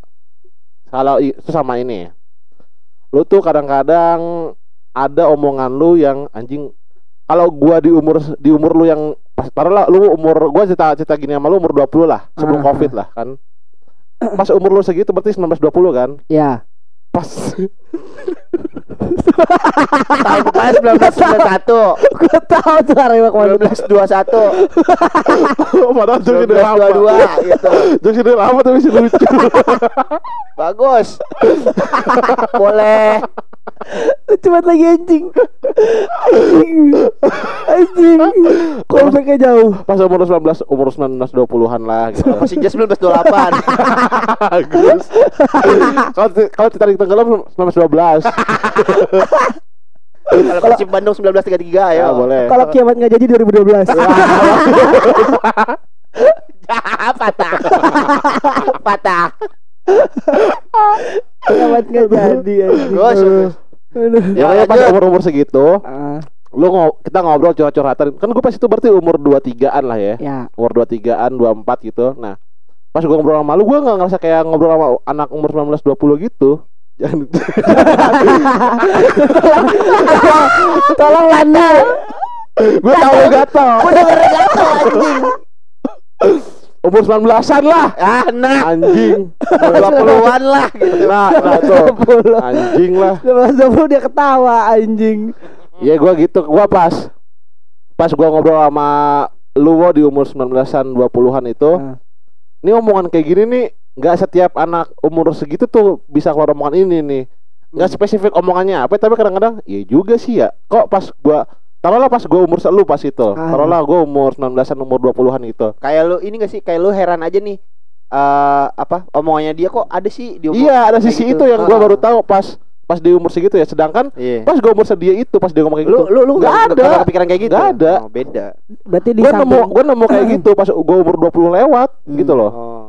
Kalau itu sama ini. Lu tuh kadang-kadang ada omongan lu yang anjing kalau gua di umur di umur lu yang pas taruhlah lu umur gua cerita cerita gini sama lu umur 20 lah sebelum Ah. covid lah kan. Pas umur lu segitu berarti 19 20 kan? Ya pas Tahun depan 1991. gua tahu tuh arah ke mana 1921. padahal jokes udah lama 1922 gitu. jokes udah lama tapi masih lucu Bagus. Boleh. Cepat lagi anjing Anjing Anjing Callbacknya jauh pas umur 19 umur 19 20-an lah gitu Masih just 1928. bagus kalau kalau Titanic tenggelam 1912 Kalau Persib Bandung 1933 ya ayo. boleh Kalau kiamat nggak jadi 2012 patah. Patah. Kiamat nggak jadi. Aduh. ya Ya, pokoknya pas lanjut. umur umur segitu Ah, lu ngo kita ngobrol curhat-curhatan kan gue pas itu berarti umur 23an lah ya Ya umur 23an 24 gitu nah pas gue ngobrol sama lu gue nggak ngerasa kayak ngobrol sama anak umur 19 20 gitu jangan Tolong Landa gue tahu gatel Gua dengerin gatel anjing. umur 19an lah Ah, nah. anjing 20-an lah gitu. nah nah tuh anjing lah 1920 dia ketawa anjing Ya gua gitu, gua pas pas gua ngobrol sama lu Wo, di umur 19-an 20-an itu. Ah. Ini omongan kayak gini nih nggak setiap anak umur segitu tuh bisa keluar omongan ini nih. Nggak spesifik omongannya apa, tapi kadang-kadang iya juga sih ya. Kok pas gua taruhlah pas gua umur lu pas itu. Ah. Taruhlah gua umur 19-an umur 20-an gitu. Kayak lu ini gak sih kayak lu heran aja nih eh apa omongannya dia kok ada sih di omong- Iya, ada sisi gitu. itu yang gua Ah. baru tahu pas pas di umur segitu ya. Sedangkan Iya. pas gua umur sedia itu pas dia ngomong kayak Lu gitu. lu lu ada. nggak kepikiran kayak gitu. Nggak ada. Oh, beda. Berarti di Gua nemu samping gua nemu kayak gitu pas gua umur 20 lewat gitu loh. Oh.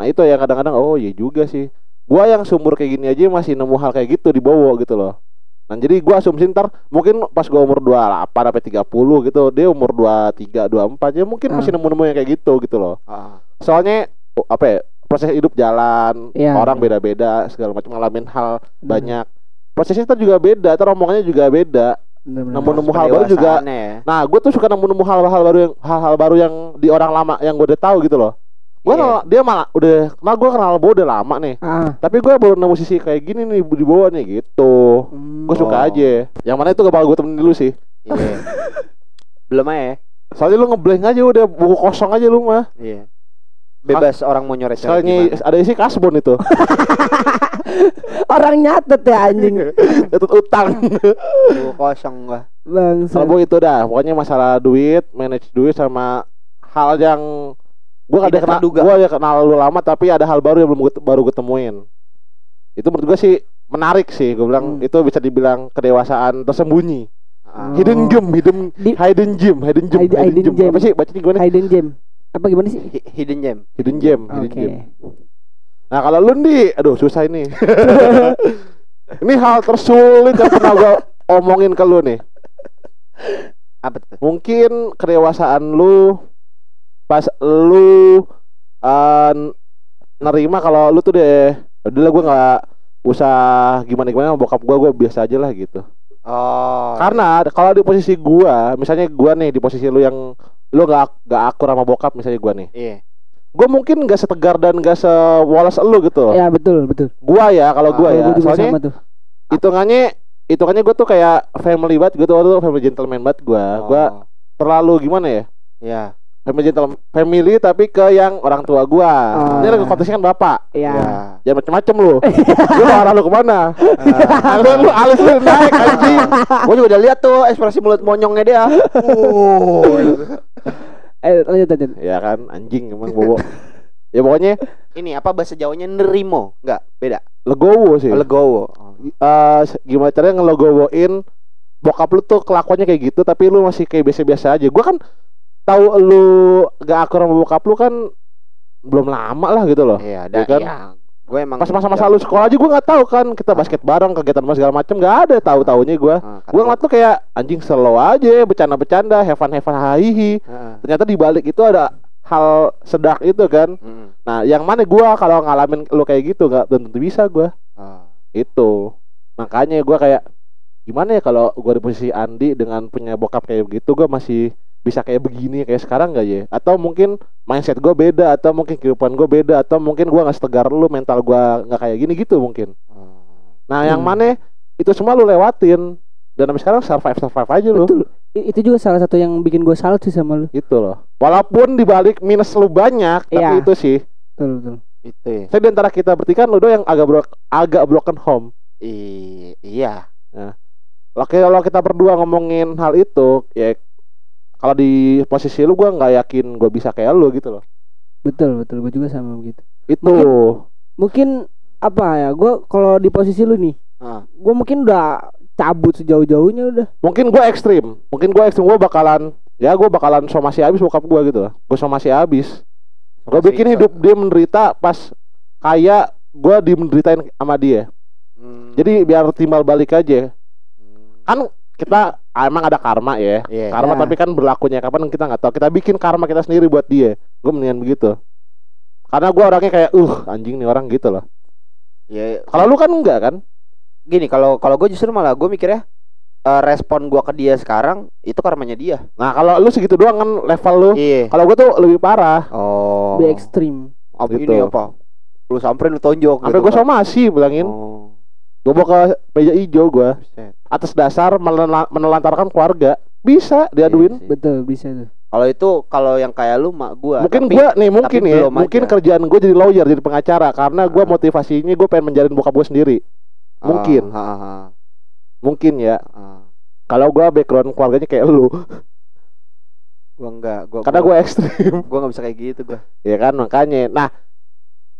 Nah itu yang kadang-kadang oh iya juga sih. Gua yang seumur kayak gini aja masih nemu hal kayak gitu di Bowo gitu loh. Nah jadi gua asumsi ntar mungkin pas gua umur 28 sampai 30 gitu dia umur 23 24 ya mungkin masih Ah. nemu-nemu yang kayak gitu gitu loh. Ah. Soalnya oh, apa ya proses hidup jalan Iya. orang beda-beda segala macam ngalamin hal Bener, banyak prosesnya ntar juga beda ntar omongannya juga beda nemu-nemu hal baru juga ya. nah gue tuh suka nemu-nemu hal-hal baru yang hal-hal baru yang di orang lama yang gue udah tahu gitu loh gue Iya. dia malah udah malah gue kenal Bowo udah lama nih Ah tapi gue baru nemu sisi kayak gini nih di bawah nih gitu hmm. gue suka Oh. aja yang mana itu gak bakal gue temenin dulu sih Iya. Belum aja ya. soalnya lu ngeblank aja udah buku kosong aja lu mah Iya. Bebas orang mau nyoret sekalinya ada isi kasbon itu Orang nyatet ya anjing itu utang Buku kosong gua. Bangsa kalau gue itu dah pokoknya masalah duit manage duit sama hal yang gue ada kenal gue ada kenal lu lama tapi ada hal baru yang belum gue- baru gue temuin itu menurut gue sih menarik sih gue bilang Hmm. itu bisa dibilang kedewasaan tersembunyi Ah. hidden gem hidden Di- hidden gem hidden gem Hidden- hidden gem gem. apa sih bacanya gimana Hidden gem Apa gimana sih? Hi- Hidden gem. hidden gem Oke hidden gem nah kalau lu nih aduh susah ini ini hal tersulit yang pernah gue omongin ke lu nih Apa tuh? mungkin kedewasaan lu pas lu eh, nerima kalau lu tuh deh udah lah gue nggak usah gimana gimana sama bokap gue gue biasa aja lah gitu Oh. karena kalau di posisi gua misalnya gua nih di posisi lu yang lu gak gak akur sama bokap misalnya gua nih Iya. gua mungkin gak setegar dan gak sewoles lu gitu Ya betul betul gua ya kalau gua Ah, ya Gua soalnya tuh hitungannya hitungannya gua tuh kayak family banget gua tuh family gentleman banget gua gua Oh. terlalu gimana ya Iya. Family gentleman family tapi ke yang orang tua gua Oh. ini lagi konteksnya kan bapak Ya jangan macem-macem lu lu mau arah lu ke mana Alis lu alis lu naik anjing Gue juga udah lihat tuh ekspresi mulut monyongnya dia. Oh. Eh lanjut lanjut. ya kan anjing emang bobo ya pokoknya Ini apa bahasa Jawanya nerimo? Enggak, beda. legowo sih Legowo. Eh, gimana caranya ngelogowoin bokap lu tuh kelakuannya kayak gitu tapi lu masih kayak biasa-biasa aja gua kan tahu lu gak akur sama bokap lu kan belum lama lah gitu loh Iya, Ya ada kan? iya. Gue emang pas masa-masa lu sekolah aja gua nggak tahu kan kita basket bareng kegiatan mas segala macem nggak ada tahu taunya kata gua ngeliat tuh kayak anjing slow aja bercanda-bercanda have fun hahihi Heeh. ternyata di balik itu ada hal sedak itu kan Mm. nah yang mana gua kalau ngalamin lu kayak gitu nggak belum tentu bisa gua Ah. itu makanya gua kayak gimana ya kalau gua di posisi Andi dengan punya bokap kayak begitu gua masih bisa kayak begini kayak sekarang gak ya atau mungkin mindset gue beda atau mungkin kehidupan gue beda atau mungkin gua nggak setegar lu mental gua nggak kayak gini gitu mungkin Ah. nah yang Hmm. mana itu semua lu lewatin dan sampai sekarang survive survive aja lu Betul. Itu juga salah satu yang bikin gue salut sih sama lu. gitu loh walaupun dibalik minus lu banyak tapi Iya. itu sih Betul betul. Itu ya. saya di antara kita bertiga kan lu doang yang agak bro agak broken home I- iya. Oke kalau kita berdua ngomongin hal itu ya kalau di posisi lu gua nggak yakin gua bisa kayak lu gitu loh Betul betul. Gue juga sama begitu. itu Mungkin- Mungkin apa ya? Gue kalau di posisi lu nih, Ah. gue mungkin udah cabut sejauh-jauhnya udah. mungkin gua ekstrim mungkin gua ekstrim gua bakalan ya gua bakalan somasi habis bokap gua gitu loh gua somasi habis gua Masih bikin hidup dia menderita pas kayak gua dimenderitain sama dia Hmm. jadi biar timbal balik aja Hmm. kan kita emang ada karma ya Iya. karma Ya. tapi kan berlakunya kapan kita nggak tahu kita bikin karma kita sendiri buat dia gue mendingan begitu karena gua orangnya kayak uh anjing nih orang gitu loh Ya, kalau lu kan enggak kan gini kalau kalau gue justru malah gue mikirnya eh, respon gua ke dia sekarang itu karmanya dia. nah kalau lu segitu doang kan level lu Iya. kalau gua tuh lebih parah Oh. Lebih ekstrim. Apa Gitu. ini apa? Lu samperin lu tonjok sampai gitu gua kan. somasi bilangin Oh. Gua bawa ke meja hijau gua buset. atas dasar menela- menelantarkan keluarga bisa diaduin Iya. Betul bisa tuh. Kalau itu kalau yang kayak lu mak gua. mungkin tapi- gua nih mungkin ya mungkin aja. kerjaan gua jadi lawyer jadi pengacara karena gua Ah. motivasinya gua pengen menjalin bokap gua sendiri Ah, mungkin. ah, ah, mungkin ya ah. kalau gua background keluarganya kayak lu Gua enggak, gua karena gua, gua ekstrim gua enggak bisa kayak gitu gua. ya kan makanya nah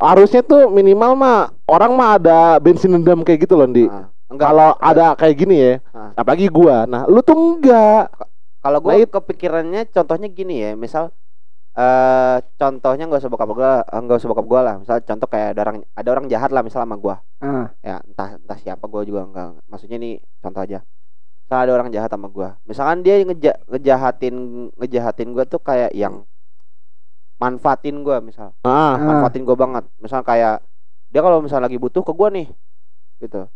harusnya tuh minimal mah orang mah ada bensin dendam kayak gitu loh di Ah, enggak. kalau ada kayak gini ya Ah. apalagi gua nah lu tuh enggak Kalau gue Nah, it- kepikirannya contohnya gini ya, misal eh contohnya nggak usah bokap gue, nggak usah bokap gue lah. Misal contoh kayak ada orang ada orang jahat lah misal sama gue. Ah, Ya entah entah siapa gue juga nggak. Maksudnya ini contoh aja. Misal ada orang jahat sama gue. Misalkan dia ngeja, ngejahatin ngejahatin gue tuh kayak yang manfaatin gue misal, ah. Ah. manfaatin gue banget. Misal kayak dia kalau misal lagi butuh ke gue nih, gitu.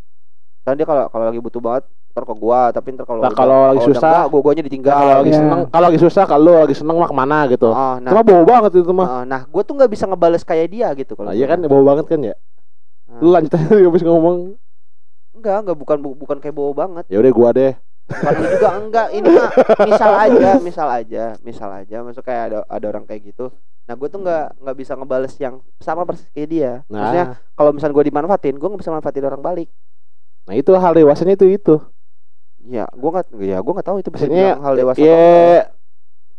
Misalnya dia kalau kalau lagi butuh banget ntar ke gua tapi ntar kalau Nah, kalau lagi susah, gua guanya ditinggal. kalau lagi seneng kalau lagi susah kalau lagi seneng mah ke mana gitu. Oh, nah, cuma bau banget itu mah. Uh, nah gue tuh nggak bisa ngebales kayak dia gitu kalau Nah, iya gua. kan bau banget kan ya? Nah, lu lanjut aja habis ngomong. Enggak enggak bukan bu- bukan kayak bau banget. Ya udah gua deh lu juga enggak ini mah misal aja misal aja misal aja. Masuk kayak ada ada orang kayak gitu. Nah gue tuh nggak nggak bisa ngebales yang sama persis kayak dia. Maksudnya nah kalau misalnya gue dimanfaatin gue nggak bisa manfaatin orang balik. Nah itu hal dewasanya itu itu. Ya gue nggak ya gue nggak tahu itu bisa maksudnya hal dewasa ya enggak.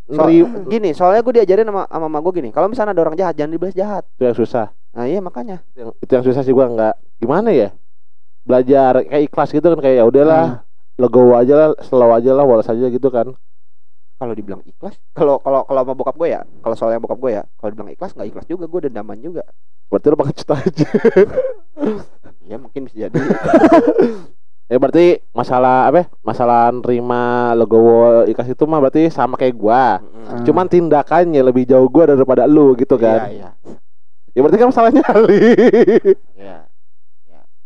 So- gini soalnya gue diajarin sama sama mama gue gini kalau misalnya ada orang jahat jangan dibalas jahat. Itu yang susah. Nah iya makanya. Yang, itu yang susah sih gua nggak gimana ya? Belajar kayak ikhlas gitu kan kayak ya udahlah legowo aja lah slow aja lah walas aja gitu kan. Kalau dibilang ikhlas kalau kalau kalau sama bokap gue ya kalau soalnya bokap gue ya kalau dibilang ikhlas nggak ikhlas juga gue dendaman juga. Berarti lu pengecut aja. Ya mungkin bisa jadi. Ya berarti masalah apa ya? masalah nerima legowo ikhlas itu mah berarti sama kayak gua. Mm-mm. cuman tindakannya lebih jauh gua daripada lu gitu kan. iya. Iya ya berarti kan masalahnya Ali. Iya. ya.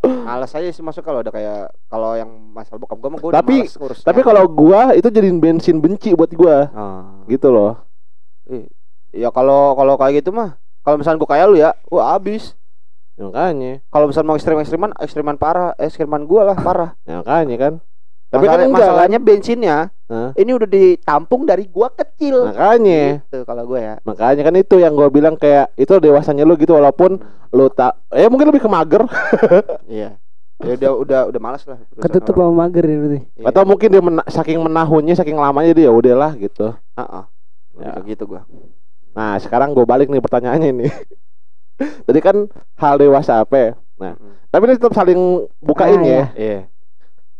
Males aja sih masuk kalau ada kayak kalau yang masalah bokap gue mah gue Tapi- males tapi kalau gua itu jadiin bensin benci buat gua. Ah. gitu loh. Ya kalau kalau kayak gitu mah kalau misalnya gue kayak lu ya wah abis. Ya, makanya. Kalau misalnya mau ekstrim ekstriman ekstriman parah ekstriman gue lah parah. Ya, makanya kan. Tapi Masalah- kan? enggak masalahnya bensinnya Hah? ini udah ditampung dari gua kecil makanya gitu kalau gue ya makanya kan itu yang gua bilang kayak itu dewasanya lu gitu walaupun lu tak eh mungkin lebih ke mager iya ya udah udah udah malas lah ketutup sama mager ya berarti. Iya. atau mungkin dia mena- saking menahunnya saking lamanya dia ya udahlah gitu Ah, ah. Ya. Bisa gitu gua. Nah, sekarang gue balik nih pertanyaannya ini. Tadi kan hal dewasa apa? ya? Nah, tapi ini tetap saling bukain Ah, ya. Iya.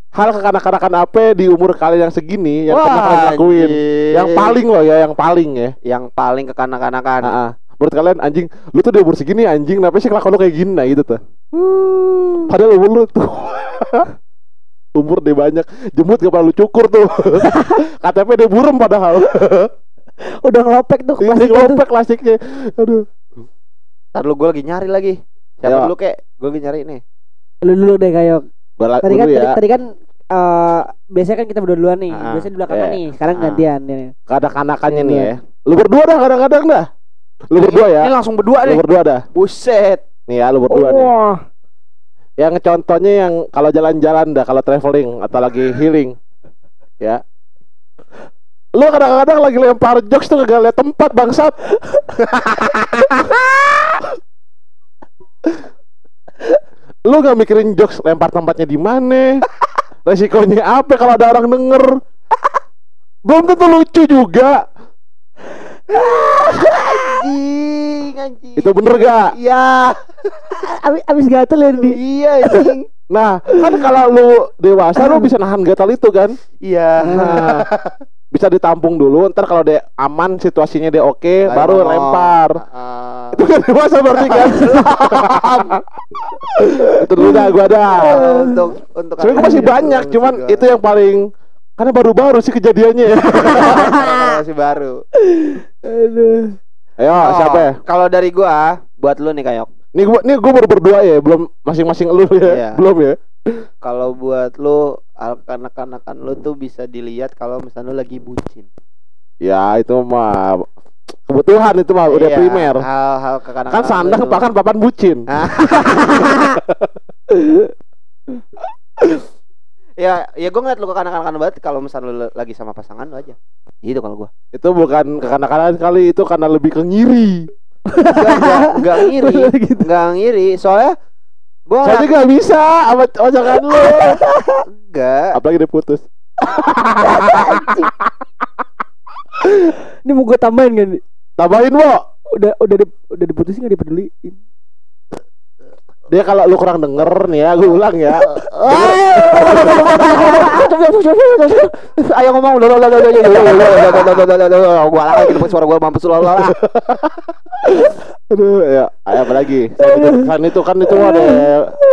Hal kekanak-kanakan apa di umur kalian yang segini yang pernah kalian lakuin? anjing. Yang paling loh ya, yang paling ya. yang paling kekanak-kanakan. Ah, ah. Menurut kalian anjing, lu tuh di umur segini anjing, kenapa sih kelakuan lu kayak gini nah gitu tuh. Padahal umur lu tuh umur dia banyak, jemput gak pernah lu cukur tuh. KTP dia burem padahal. Udah ngelopek tuh Ini plastik itu. lopek klasiknya. Aduh. Ntar lu gua lagi nyari lagi. Siapa Ayo. dulu kek? Gua lagi nyari nih. Lu dulu deh kayak Bala- tadi kan dulu tadi, ya. tadi kan eh biasanya kan kita berdua duluan nih. Ah, biasanya di belakangan iya. nih. Sekarang Ah. gantian ya. Kanak-kanakannya nih ya. Lu berdua dah kadang-kadang dah. Lu berdua ya. Ini langsung berdua Lu nih. berdua dah. Buset. Nih ya, lu berdua nih. Wah. Yang contohnya yang kalau jalan-jalan dah, kalau traveling atau lagi healing. Ya. Lu kadang-kadang lagi lempar jokes tuh kagak liat tempat bangsat. lu gak mikirin jokes lempar tempatnya di mana? Resikonya apa kalau ada orang denger? Belum tentu lucu juga. Anjing, anjing. Itu bener gak? Iya. Abis, abis gatel ya di. Iya, anjing. Nah, kan kalau lu dewasa lu bisa nahan gatal itu kan? Iya. Nah, bisa ditampung dulu. Ntar kalau dia aman situasinya dia oke, baru ngomong. lempar. Ah. Itu kan dewasa berarti kan? itu dulu dah gua dah. untuk untuk Sebenarnya gua masih banyak, cuman itu yang paling karena baru-baru sih kejadiannya ya. masih baru. Aduh. Ayo, Oh, siapa ya? Kalau dari gua, buat lu nih Kayok. Nih gua nih gua baru berdua ya, belum masing-masing lu ya. Iya. Belum ya? Kalau buat lu kanak-kanakan lu tuh bisa dilihat kalau misalnya lu lagi bucin. Ya, itu mah kebutuhan itu mah udah Iya, primer. Hal-hal kekanakan. Kan sandang lu. bahkan papan bucin. Ah. Ya, ya gue ngeliat lu kekanak-kanakan banget kalau misalnya lu lagi sama pasangan lu aja. Gitu kalau gua. Itu bukan kekanak-kanakan kali, itu karena lebih ke ngiri. Enggak, enggak ngiri. Enggak ngiri. Soalnya gua Saya juga bisa sama omongan lu. enggak. Apalagi dia putus. Ini mau gue tambahin kan? nih? Tambahin, Wo. Udah udah di, udah diputusin gak dipeduliin. Dia kalau lu kurang denger nih ya, gue ulang ya. Ayo ngomong Gua lagi gitu suara gua mampus lu lah. Aduh, ya, ayo apa lagi? Selain itu, kan itu kan itu ada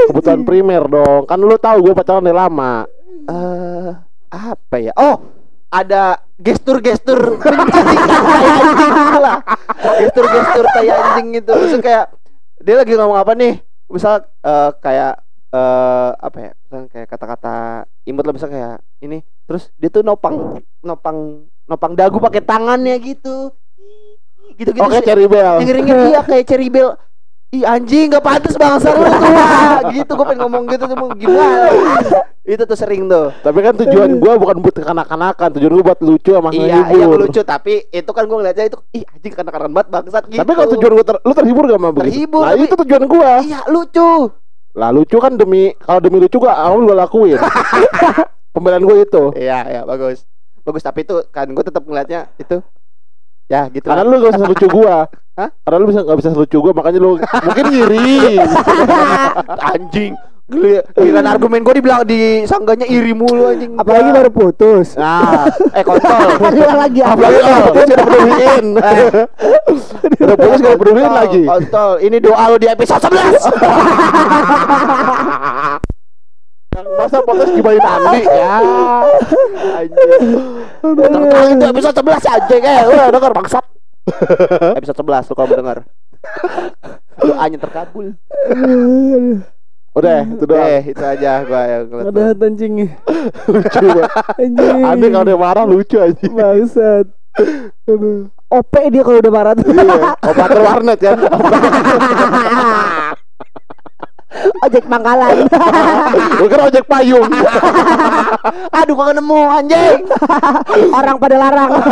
kebutuhan primer dong. Kan lu tahu gue pacaran udah lama. Eh, apa ya? Oh, ada gestur-gestur anjing gitu lah. Gestur-gestur tai anjing itu. Maksudnya kayak dia lagi ngomong apa nih? Misal eh, kayak eh apa ya? Misalnya kayak kata-kata imut lah misal kayak ini. Terus dia tuh nopang nopang nopang dagu pakai tangannya gitu. Gitu-gitu. Oke, sih. Cherry Bell. Ngiringin dia kayak cherry bell. Ih anjing gak pantas bangsa lu tuh gitu gue pengen ngomong gitu tuh gimana itu tuh sering tuh Tapi kan tujuan gue bukan buat kekanak-kanakan, tujuan gue buat lucu sama iya iya lucu tapi itu kan gue ngeliatnya itu ih anjing kanak-kanak banget bangsat gitu Tapi kalau tujuan gue ter, lu terhibur gak sama begitu? Terhibur, Nah, tapi- itu tujuan gue. iya lucu Lah lucu kan demi kalau demi lucu gue awal gue lakuin. Pembelaan gue itu. iya iya bagus bagus tapi itu kan gue tetap ngeliatnya itu ya gitu Karena lu gak bisa lucu gua. Hah? Karena lu bisa gak bisa lucu gua makanya lu mungkin ngiri. anjing Gili- giliran argumen gue dibilang disangganya iri mulu anjing Apalagi baru putus. Nah, eh kontol lagi apa? apalagi kalau putus gak peduliin. Udah putus gak peduliin lagi. kontol ini doa lu di episode 11 Masa putus gibain Andi ya. Anjing. Terkenal itu episode 11 anjing eh udah denger bangsat. episode 11 lu kalau mau denger. Doanya terkabul. Udah, itu doang. Eh, itu aja gua yang ngeliat. Ada anjingnya. Lucu banget. Anjing. Andi kalau dia marah lucu aja. Bangsat. Aduh. OP dia kalau udah marah tuh. Iya, operator warnet kan. Ojek pangkalan. Bukan ojek payung. Aduh gua nggak nemu anjing. Orang pada larang.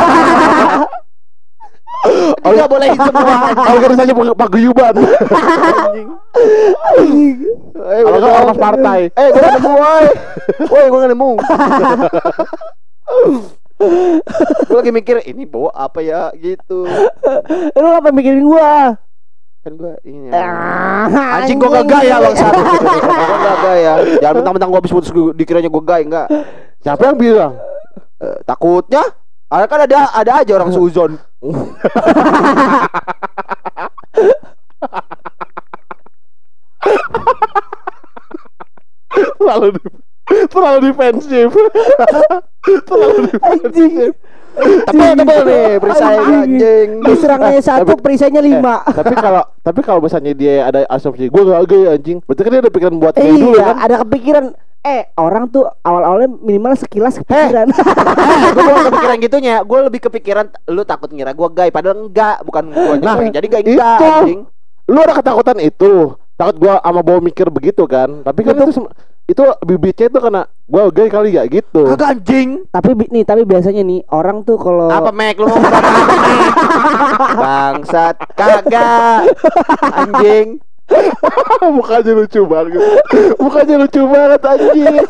Enggak boleh semua. Organisasi pag- paguyuban. Eh, Kalau udah nggak dong. ormas partai. Eh, gua nggak nemu, woi. Woi, gua nggak nemu. gue lagi mikir ini bawa apa ya gitu Lu apa mikirin gua? Kan gue ini Ah, anjing gue gak gaya bang satu gue gak gaya jangan mentang-mentang gue habis putus dikiranya gue gay enggak. Siapa yang bilang? Eh, takutnya. Ada kan ada ada aja orang suzon terlalu terlalu defensif. terlalu defensif. Tebel tebel nih perisai Anjing. Diserangnya satu, perisainya lima. tapi kalau tapi kalau misalnya dia ada asumsi gue gak gay anjing, berarti kan dia ada pikiran buat Eh, gay dulu iya, kan? ada kepikiran. Eh, orang tuh awal-awalnya minimal sekilas kepikiran. gue bukan kepikiran gitunya gue lebih kepikiran lu takut ngira gue gay padahal enggak bukan gue Nah, jadi gay enggak itu. anjing Lu ada ketakutan itu, takut gua sama bawa mikir begitu kan? Tapi kan itu itu bibitnya itu karena gua gay kali ya gitu. kagak anjing tapi bi- nih, tapi biasanya nih orang tuh kalau apa mek lu ngomong apa bangsat kagak anjing Mukanya lucu banget. Mukanya lucu banget anjing.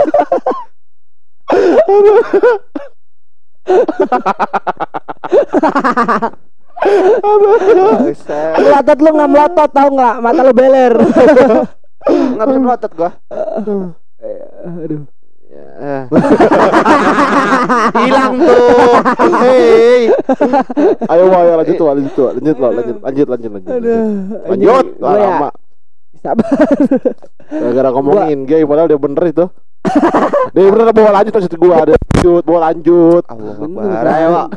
Melotot lu nggak melotot tahu nggak mata lu beler. nggak bisa melotot gua Aduh. Eh. hilang tuh hei Ayo ayo lanjut tuh, lanjut tuh, lanjut lo, lanjut, lanjut, lanjut, lanjut. Aduh. Lanjut, ya, lama. sabar. Gara-gara ngomongin gay padahal dia bener itu. dia bener bawa lanjut maksud gua, ada lanjut, bawa lanjut. Allah Akbar ayo Wak.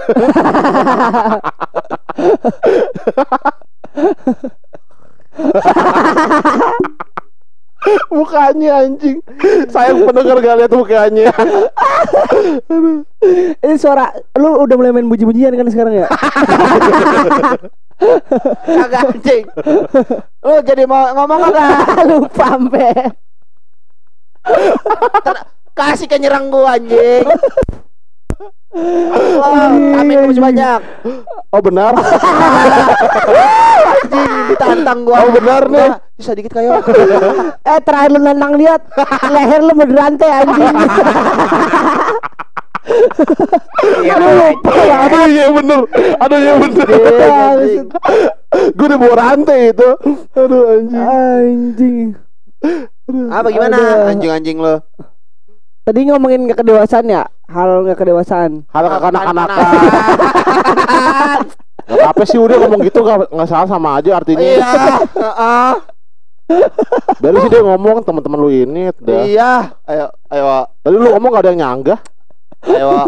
Mukanya anjing. Sayang pendengar gak lihat mukanya. Ini suara lu udah mulai main buji-bujian kan sekarang ya? kagak anjing lu jadi mau ngomong kagak Lupa. Ter- kasih ke nyerang gua anjing Allah, kami masih banyak Oh benar. anjing ditantang gua Oh, benar nih. Bisa dikit kayak Eh terakhir lu nendang lihat leher lu mau dirantai anjing. Aduh lupa banget. Aduh iya bener. Aduh iya bener. anjing. Gue udah bawa rantai itu. Aduh anjing. Anjing. apa gimana anjing-anjing lo Tadi ngomongin nggak kedewasaan ya? Hal nggak kedewasaan. Hal kekanak-kanakan. Gak apa sih udah ngomong gitu gak, nggak salah sama aja artinya. iya heeh. Baru sih dia ngomong teman-teman lu ini udah. iya ayo ayo. Tadi lu ngomong gak ada yang nyanggah. ayo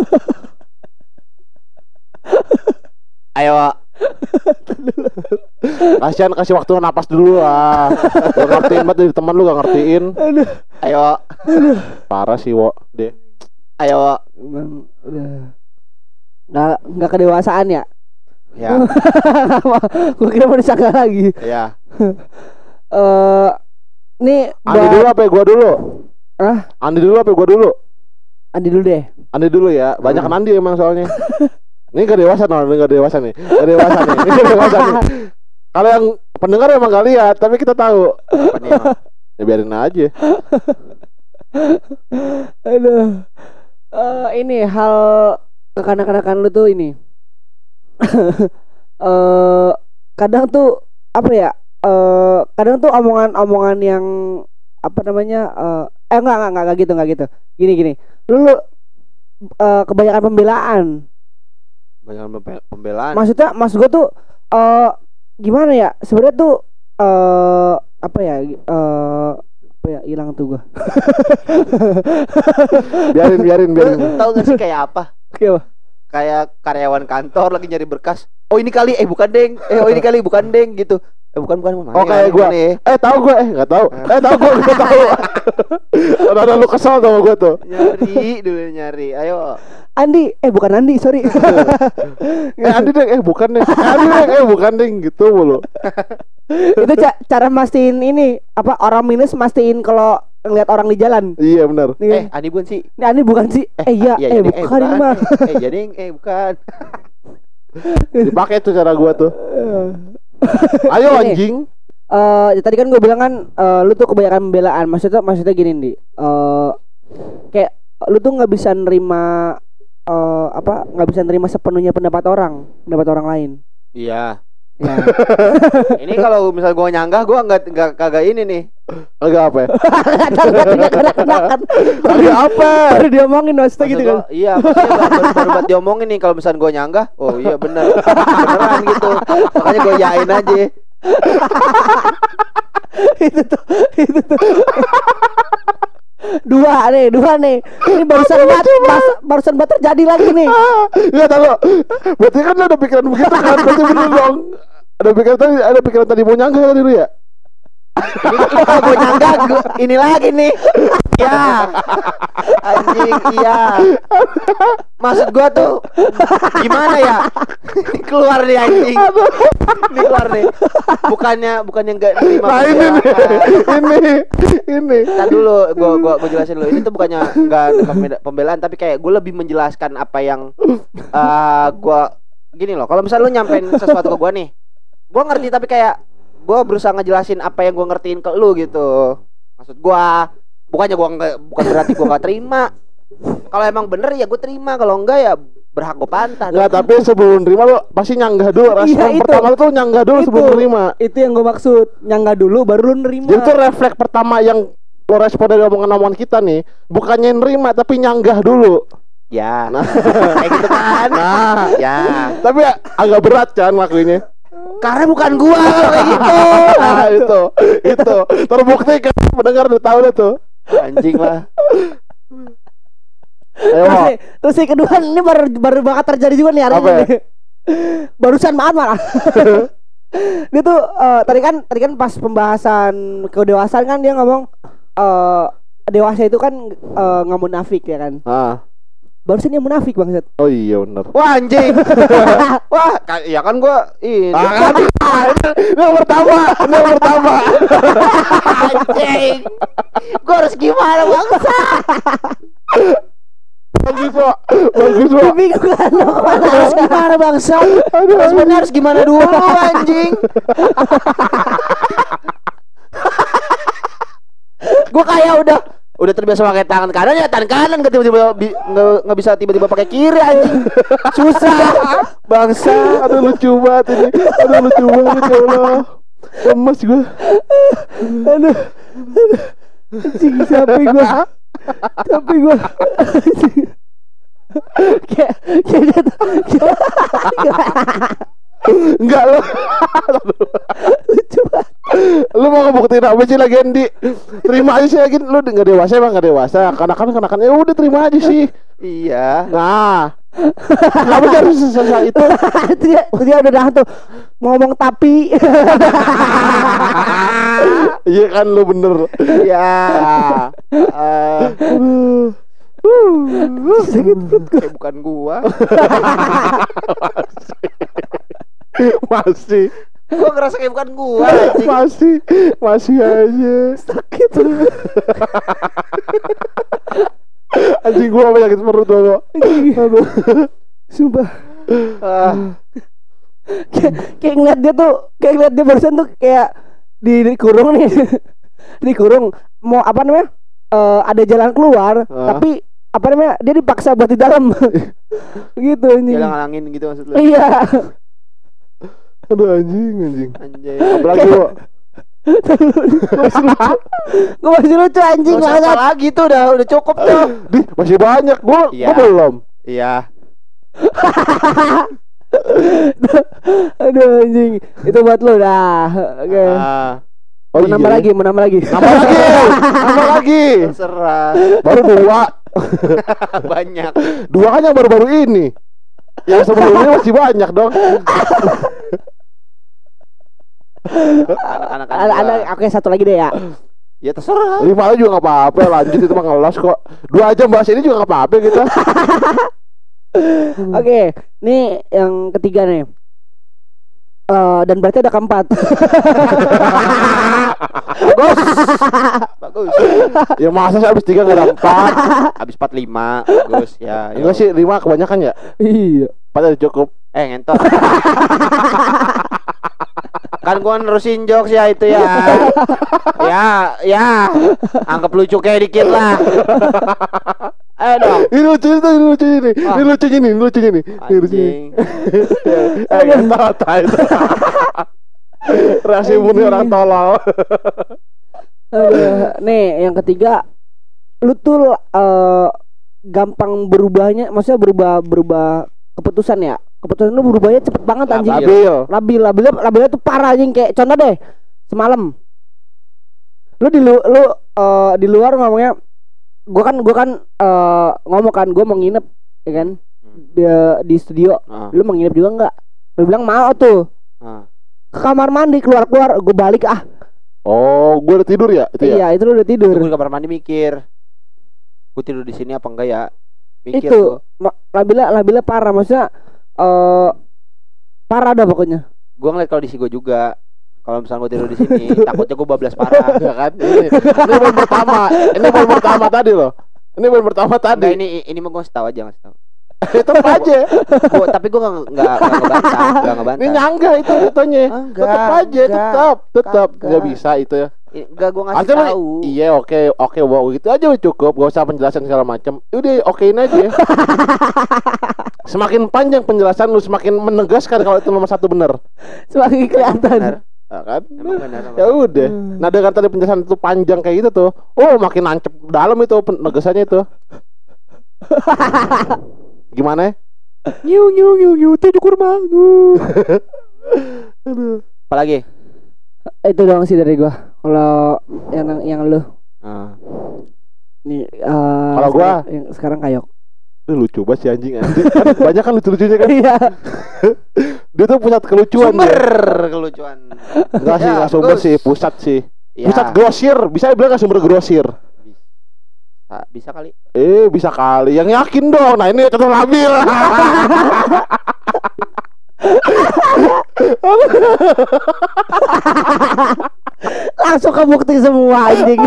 ayo. Kasihan kasih waktu napas dulu lah. Gak ngertiin banget dari teman lu gak ngertiin. ayo. Parah sih wo deh. ayo Wak. Emang udah nggak nggak kedewasaan ya? ya Gue kira mau disangka lagi. ya Eh, nih Andi dulu apa ya gua dulu? Ah? Andi dulu apa ya gua dulu? Andi dulu deh. Andi dulu ya. Banyak kan Andi emang soalnya. Ini gak dewasa no, ini gak dewasa nih. Gak dewasa nih. Ini gak dewasa nih. Kalau yang pendengar emang gak lihat, tapi kita tahu. Ya biarin aja. Aduh. Eh ini hal kekanak-kanakan lu tuh ini. Eh kadang tuh apa ya? Eh kadang tuh omongan-omongan yang apa namanya? eh eh enggak enggak enggak, gitu enggak gitu. Gini gini. Lu, lu eh, kebanyakan pembelaan. Pembelaan Maksudnya maksud gua tuh eh gimana ya? Sebenarnya tuh eh apa ya? Eh apa ya hilang tuh gua. Biarin biarin biarin. tahu gak sih kayak apa Oke, kayak karyawan kantor lagi nyari berkas oh ini kali eh bukan deng eh oh ini kali bukan deng gitu eh bukan bukan Oh, ya, kayak gua. ya? Eh tahu gue eh nggak tahu. Eh tahu gue nggak tahu. Ada lu kesel sama gue tuh. nyari dulu nyari ayo Andi, eh bukan Andi, sorry. Eh Andi deh, eh bukan deh. Eh, Andi deh, eh bukan deh gitu mulu. itu ca- cara mastiin ini apa orang minus mastiin kalau ngeliat orang di jalan. Iya benar. Nih, eh? Andi bukan sih Ini Andi bukan sih? Eh, iya, iya, eh, bukan ini mah. eh, eh jadi eh bukan Dipakai tuh cara gue tuh. Ayo anjing. Eh, tadi kan gue bilang kan eh, lu tuh kebanyakan pembelaan. Maksudnya maksudnya gini nih. Eh kayak lu tuh nggak bisa nerima eh, apa nggak bisa nerima sepenuhnya pendapat orang pendapat orang lain Iya. ya Ini kalau misal gua nyanggah gua nggak nggak kagak ini nih. Agak apa? ya? Agak apa? baru diomongin maksudnya Maksud gitu kan Iya, maksudnya baru, diomongin nih kalau misalnya gua nyanggah, oh iya bener, beneran gitu. Makanya gua yain aja. itu tuh itu tuh dua nih dua nih ini barusan bat, bas- barusan bat terjadi lagi nih Enggak tahu. Berarti kan lu ada pikiran begitu kan? Berarti bener dong. Ada pikiran tadi, ada pikiran tadi mau nyanggah tadi lu ya? Ini, ini kalau gua- ini lagi nih. Ya, anjing, iya. Maksud gua tuh gimana ya? Ini keluar nih anjing. Ini keluar nih. Bukannya bukannya enggak terima Nah ini nih, pembelaan. ini, ini. Ntar dulu, gua gua gua jelasin dulu. Ini tuh bukannya enggak pembela- pembelaan, tapi kayak gue lebih menjelaskan apa yang eh gua gini loh. Kalau misalnya lu nyampein sesuatu ke gua nih, gua ngerti tapi kayak gua berusaha ngejelasin apa yang gua ngertiin ke lu gitu. Maksud gua bukannya gua nggak bukan berarti gua nggak terima. Kalau emang bener ya gue terima, kalau enggak ya berhak gue pantah. Enggak, tapi sebelum nerima lu pasti nyanggah dulu. Respon Iya, itu. pertama tuh nyanggah dulu Itu. sebelum nerima. itu yang gue maksud nyangga dulu baru lu nerima Jadi tuh refleks pertama yang lo respon dari omongan-omongan kita nih bukannya nerima tapi nyanggah dulu. Ya, kayak gitu kan. Nah, Ya, tapi agak berat kan lakuinnya. Karena bukan gua kayak gitu. Nah, itu, itu terbukti kan pendengar udah tahu tuh. Anjing lah. Ayo, terus, nih, terus yang kedua ini baru baru banget terjadi juga nih hari Apa ini ya? barusan banget malah dia tuh eh, tadi kan tadi kan pas pembahasan kedewasaan kan dia ngomong eh dewasa itu kan eh, nggak munafik ya kan Ah, barusan dia munafik bangsat oh iya bener. Wah anjing. Wah, ya kan gua ini. Ah, kan? Yang pertama, yang pertama. anjing. Gua harus gimana bangsa? Kan lo ke mana Harus gimana bangsa? Responnya harus gimana dulu anjing? gua kayak udah udah terbiasa pakai tangan kanan ya tangan kanan nggak tiba-tiba nggak bisa tiba-tiba pakai kiri anjing susah bangsa Aduh lucu banget ini. Aduh lucu banget ya Allah. Lemes gue. aduh anjing capek gua capek gua kayak kayak Enggak lo. lucu banget lu mau ngebuktiin apa sih lagi Andi? Terima aja sih lagi lu nggak dewasa emang nggak dewasa. Kanakan kanakan ya udah terima aja sih. iya Nah, kamu harus selesai itu. itu dia dia udah nahan tuh ngomong tapi Iya kan lu bener. iya Eh, Aduh. sakit perut gua kayak bukan gua Masih, gua ngerasa kayak bukan gua anjing. Masih, masih aja. sakit. Anjing gua apa sakit perut. Aduh. sumpah. Ah, kayak kayak ngeliat dia tuh kayak ngeliat dia barusan tuh kayak di, dikurung nih. Dikurung mau apa namanya? Eh ada jalan keluar Ah. tapi apa namanya? Dia dipaksa buat di dalam. Gitu ini jalan angin gitu maksud lu. Iya Aduh anjing, anjing. anjing Apalagi lu masih lucu gue masih lucu anjing Gak usah lagi tuh udah udah cukup tuh Di, masih banyak. Gua, Iya. gua belum. iya aduh anjing itu buat lu dah oke ah, Oh, mau nambah iya. lagi mau nambah lagi Nambah lagi. Nambah lagi. terserah Baru dua. banyak Dua kan yang baru-baru ini. Yang sebelumnya masih banyak dong. anak-anak ada ada oke satu lagi deh ya ya terserah Lima aja juga nggak apa-apa. Lanjut itu mah ngelos kok. Dua jam bahas ini juga nggak apa-apa kita. oke nih yang ketiga nih Eh, dan berarti ada keempat bagus bagus Ya masa sih habis tiga nggak ada empat. habis 45 bagus ya Enggak sih lima kebanyakan ya. iya Empat aja cukup. eh ngentot kan gua nerusin jokes ya itu ya ya ya anggap lucu kayak dikit lah Ayo dong. Ini lucu ini, ini lucu ini. Ah. Ini lucu ini, ini lucu ini. Ini lucu ini. Anjing. Eh, kata kata itu. Reaksi murni orang tolol. Aduh. Nih, yang ketiga lu tuh eh, gampang berubahnya, maksudnya berubah berubah keputusan ya. Keputusan lu berubahnya cepet banget anjing. Labil. Labil, labilnya, labilnya tuh parah anjing kayak contoh deh. Semalam lu di lu, lu eh, di luar ngomongnya gua kan gua kan eh, ngomong kan gua mau nginep ya kan di, di studio Ah, lu mau nginep juga enggak lu bilang mau tuh ah. ke kamar mandi keluar keluar gue balik ah Oh, gue udah tidur ya? Itu ya? iya itu lu udah tidur Gue di kamar mandi mikir. Gue tidur di sini apa enggak ya? Mikir itu gua. labila labila parah maksudnya eh parah dah pokoknya Gue ngeliat kalau di gue juga. Kalau misalnya gue tidur di sini, takutnya gue bablas parah. Ya kan? Ini, ini poin pertama. Ini poin pertama tadi loh. Ini poin pertama tadi. ini ini mah gue tahu aja ngasih tahu. Itu apa aja. Gua, tapi gue nggak nggak nggak ngebantah, nggak Ini ngebantah. nyangga itu itunya. Enggak, Tetap aja, tetap, tetap nggak bisa itu ya. Enggak gue ngasih Artinya tahu. Iya oke oke wow gitu aja udah cukup gak usah penjelasan segala macam udah okein aja semakin panjang penjelasan lu semakin menegaskan kalau itu nomor satu bener semakin Benar. kelihatan ya kan Emang benar. ya udah Hmm. nah dengan tadi penjelasan itu panjang kayak gitu tuh oh makin nancep dalam itu penegasannya itu gimana nyu nyu nyu nyu tujuh kurma aduh Apalagi? Itu doang sih dari gua. Kalau yang yang lu. Ah. nih eh, Kalau gua? yang sekarang kayok. Ini lucu banget si anjing. Anjing kan banyak kan lucu-lucunya kan? Iya. Dia tuh pusat kelucuan Sumber dia. kelucuan. enggak sih Ya, enggak sumber bagus. sih pusat sih. Ya, pusat grosir. Bisa bilang nggak sumber grosir? Bisa, bisa kali. Eh bisa kali. Yang yakin dong. Nah ini contoh labil langsung kebukti semua anjing.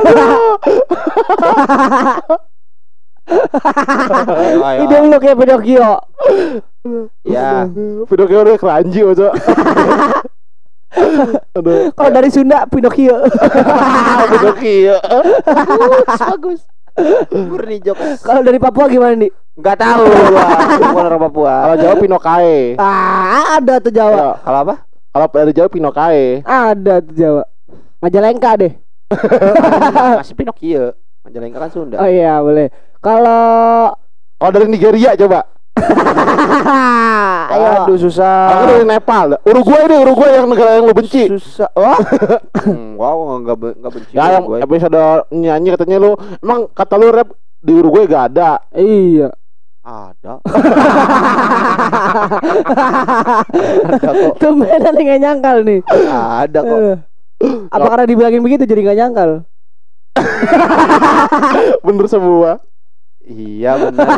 Hidung lu kayak Pinocchio. Ya, kayak udah keranji Aduh. Kalau dari Sunda Pinocchio. Pinocchio. Bagus. Murni jokes. kalau dari Papua gimana nih Enggak tahu gua. Bukan orang Papua. Kalau Jawa Pinokae. Ah ada tuh Jawa. Kalau apa? Kalau dari Jawa Pinokae ada tuh Jawa. Majalengka deh. Masih Pinocchio. Majalengka kan Sunda. oh iya boleh. Kalau Kalau dari Nigeria coba. Ayo. Aduh susah. Kalau dari Nepal. Uruguay deh Uruguay yang negara yang lu benci. Susah. Wah. Hmm, wow, enggak enggak benci Ya yang episode nyanyi katanya lu Emang kata lu rap di Uruguay gak ada? Iya Ada. Tumbenan nih gak nyangkal nih Ada kok. Eh. Apa karena dibilangin begitu jadi gak nyangkal Bener semua Iya benar.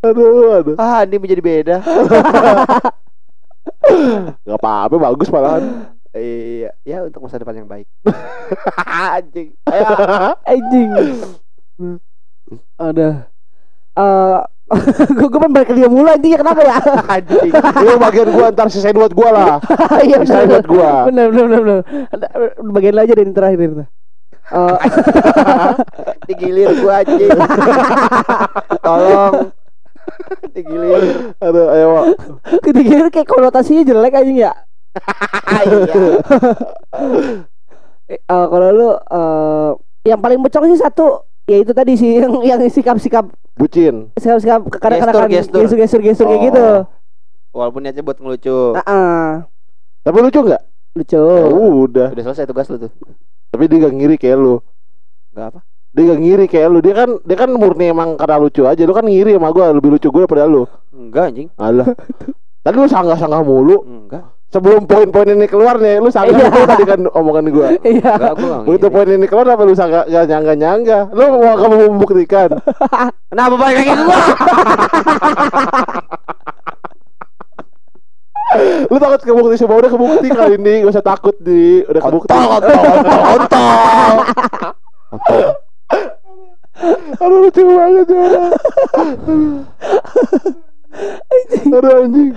Aduh aduh ah, ini menjadi beda. Gak apa-apa bagus malahan Iya, ya untuk masa depan yang baik. Anjing. Anjing Ada Eh Gue gue pengen balik ke dia mulu anjing ya kenapa ya Anjing. Lu bagian gua ntar sisain buat gua lah Iya Sisain buat gua Bener bener bener bener Ada- Bagian aja yang terakhir itu Eh, Digilir gua anjing. Tolong. Digilir. Aduh ayo Wak. Ketiga kayak konotasinya jelek anjing ya Iya. Eh, eh, Kalau lu eh, Yang paling becok sih satu Ya itu tadi sih Yang, yang sikap-sikap Bucin Sikap-sikap kadang-kadang Gestur, gestur. Gestur-gestur kayak Oh. gitu Walaupun niatnya buat ngelucu. Nah, ah, Tapi lucu gak? lucu. Ya udah Udah selesai tugas lu tuh. Tapi dia gak ngiri kayak lu Enggak apa? Dia gak ngiri kayak lu Dia kan dia kan murni emang karena lucu aja Lu kan ngiri sama gua Lebih lucu gue daripada lu Enggak anjing. Alah Tadi lu sanggah-sanggah mulu Enggak. Sebelum poin-poin ini keluar nih Lu Iya. dulu tadi kan omongan gua Iya. Enggak. Begitu poin ini keluar apa lu sanggah gak nyangga-nyangga Lu mau kamu membuktikan Kenapa balik lagi gua? Lu takut kebukti semua Udah kebukti kali ini Gak usah takut di Udah kebukti Kontol, kontol, kontol. Aduh lucu banget ya Aduh anjing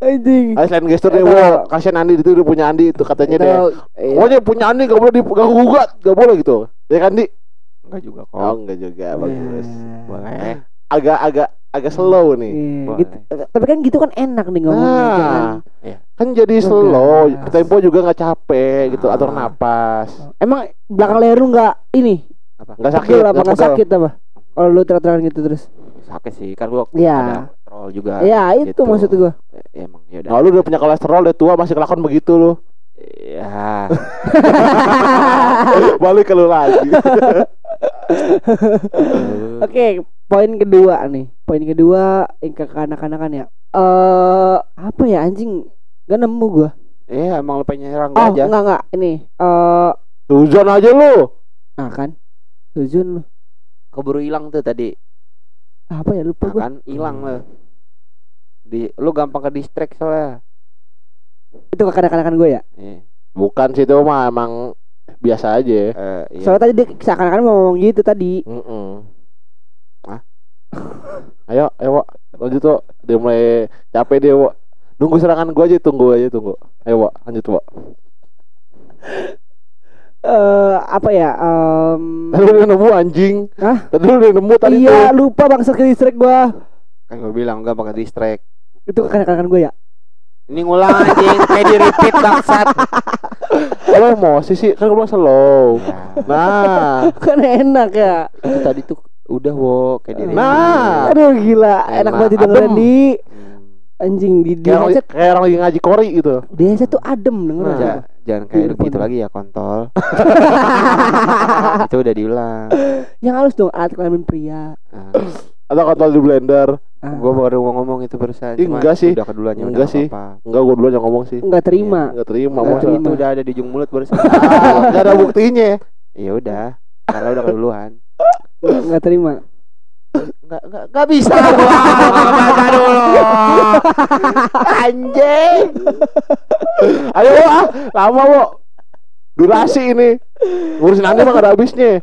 Anjing. Ah, selain gestur nih, wow, kasihan Andi itu udah punya Andi itu katanya deh. iya. Pokoknya punya Andi gak boleh diganggu gugat, gak boleh gitu. Ya kan Di? Enggak juga kok. Oh enggak juga bagus. Nah. Boleh. Agak agak agak slow nih. Iya, gitu. Tapi kan gitu kan enak nih ngomongnya. Nah, jangan- kan jadi Ngegas. slow, tempo juga nggak capek gitu, Ah. atur napas. Emang belakang leher lu nggak ini? Nggak sakit, apa nggak nggak pegel. sakit apa? Kalau lu teriak-teriak gitu terus. Sakit sih kan gua Iya. Kolesterol juga. Ya itu gitu. maksud gua. Ya, emang ya udah. Nah, lu udah punya kolesterol, udah tua masih kelakuan begitu lu. Ya. Balik ke lu lagi. Oke, poin kedua nih. Poin kedua yang ke kanak-kanakan ya. Eh apa ya anjing? Gak nemu gua. Iya, emang lu pengen nyerang Oh, gua aja. enggak enggak. Ini eh Suzon aja lu. nah kan. Sujun lu. Keburu hilang tuh tadi. Apa ya lupa Nah, gua. kan hilang lu. Di lu gampang ke distract soalnya. Itu ke kanak-kanakan gua ya. Iya. Bukan sih itu mah emang biasa aja. Eh, iya. Soalnya tadi dia seakan-akan mau ngomong gitu tadi. Mm-mm. Hah? Ayo, ayo, Wak. lanjut Wak. Dia mulai capek dia, Wak. Nunggu serangan gua aja, tunggu aja, tunggu. Ayo, Wak, lanjut, Wak. Eh apa ya? Em Tadi udah nemu anjing. Hah? Tadi lu udah nemu tadi iya, tuh. lupa bangsa ke distrik gua. Kan gua bilang gampang ke distract. Itu ke kanak-kanakan gua ya. Ini ngulang anjing, kayak di repeat bangsat. Kalau emosi sih, kan gua bilang slow. Nah, Kan enak ya. itu tadi tuh udah wo kayak di repeat. Nah. Aduh gila, enak Enak, banget didengerin di Hmm. anjing di di kayak orang, headset. kayak orang lagi ngaji kori gitu. Di headset tuh adem dengerin. Nah. Ja- jangan kayak depan. lagi ya kontol. itu udah diulang. Yang halus dong alat kelamin pria. Nah, Atau kontrol di blender. Ah, gua baru mau ngomong itu barusan. Ih, enggak sih. Udah kedulannya Enggak udah sih. apa. Enggak, gua duluan yang ngomong sih. nggak terima. Enggak terima, Nggak masa. terima. Itu udah ada di ujung mulut barusan. Ah, Enggak ada buktinya. ya udah, karena udah keduluan. Nggak terima. Enggak enggak enggak bisa gua baca dulu. Anjing. Ayo, ah. lama, Wak. Durasi ini. Ngurusin anda mah gak ada habisnya.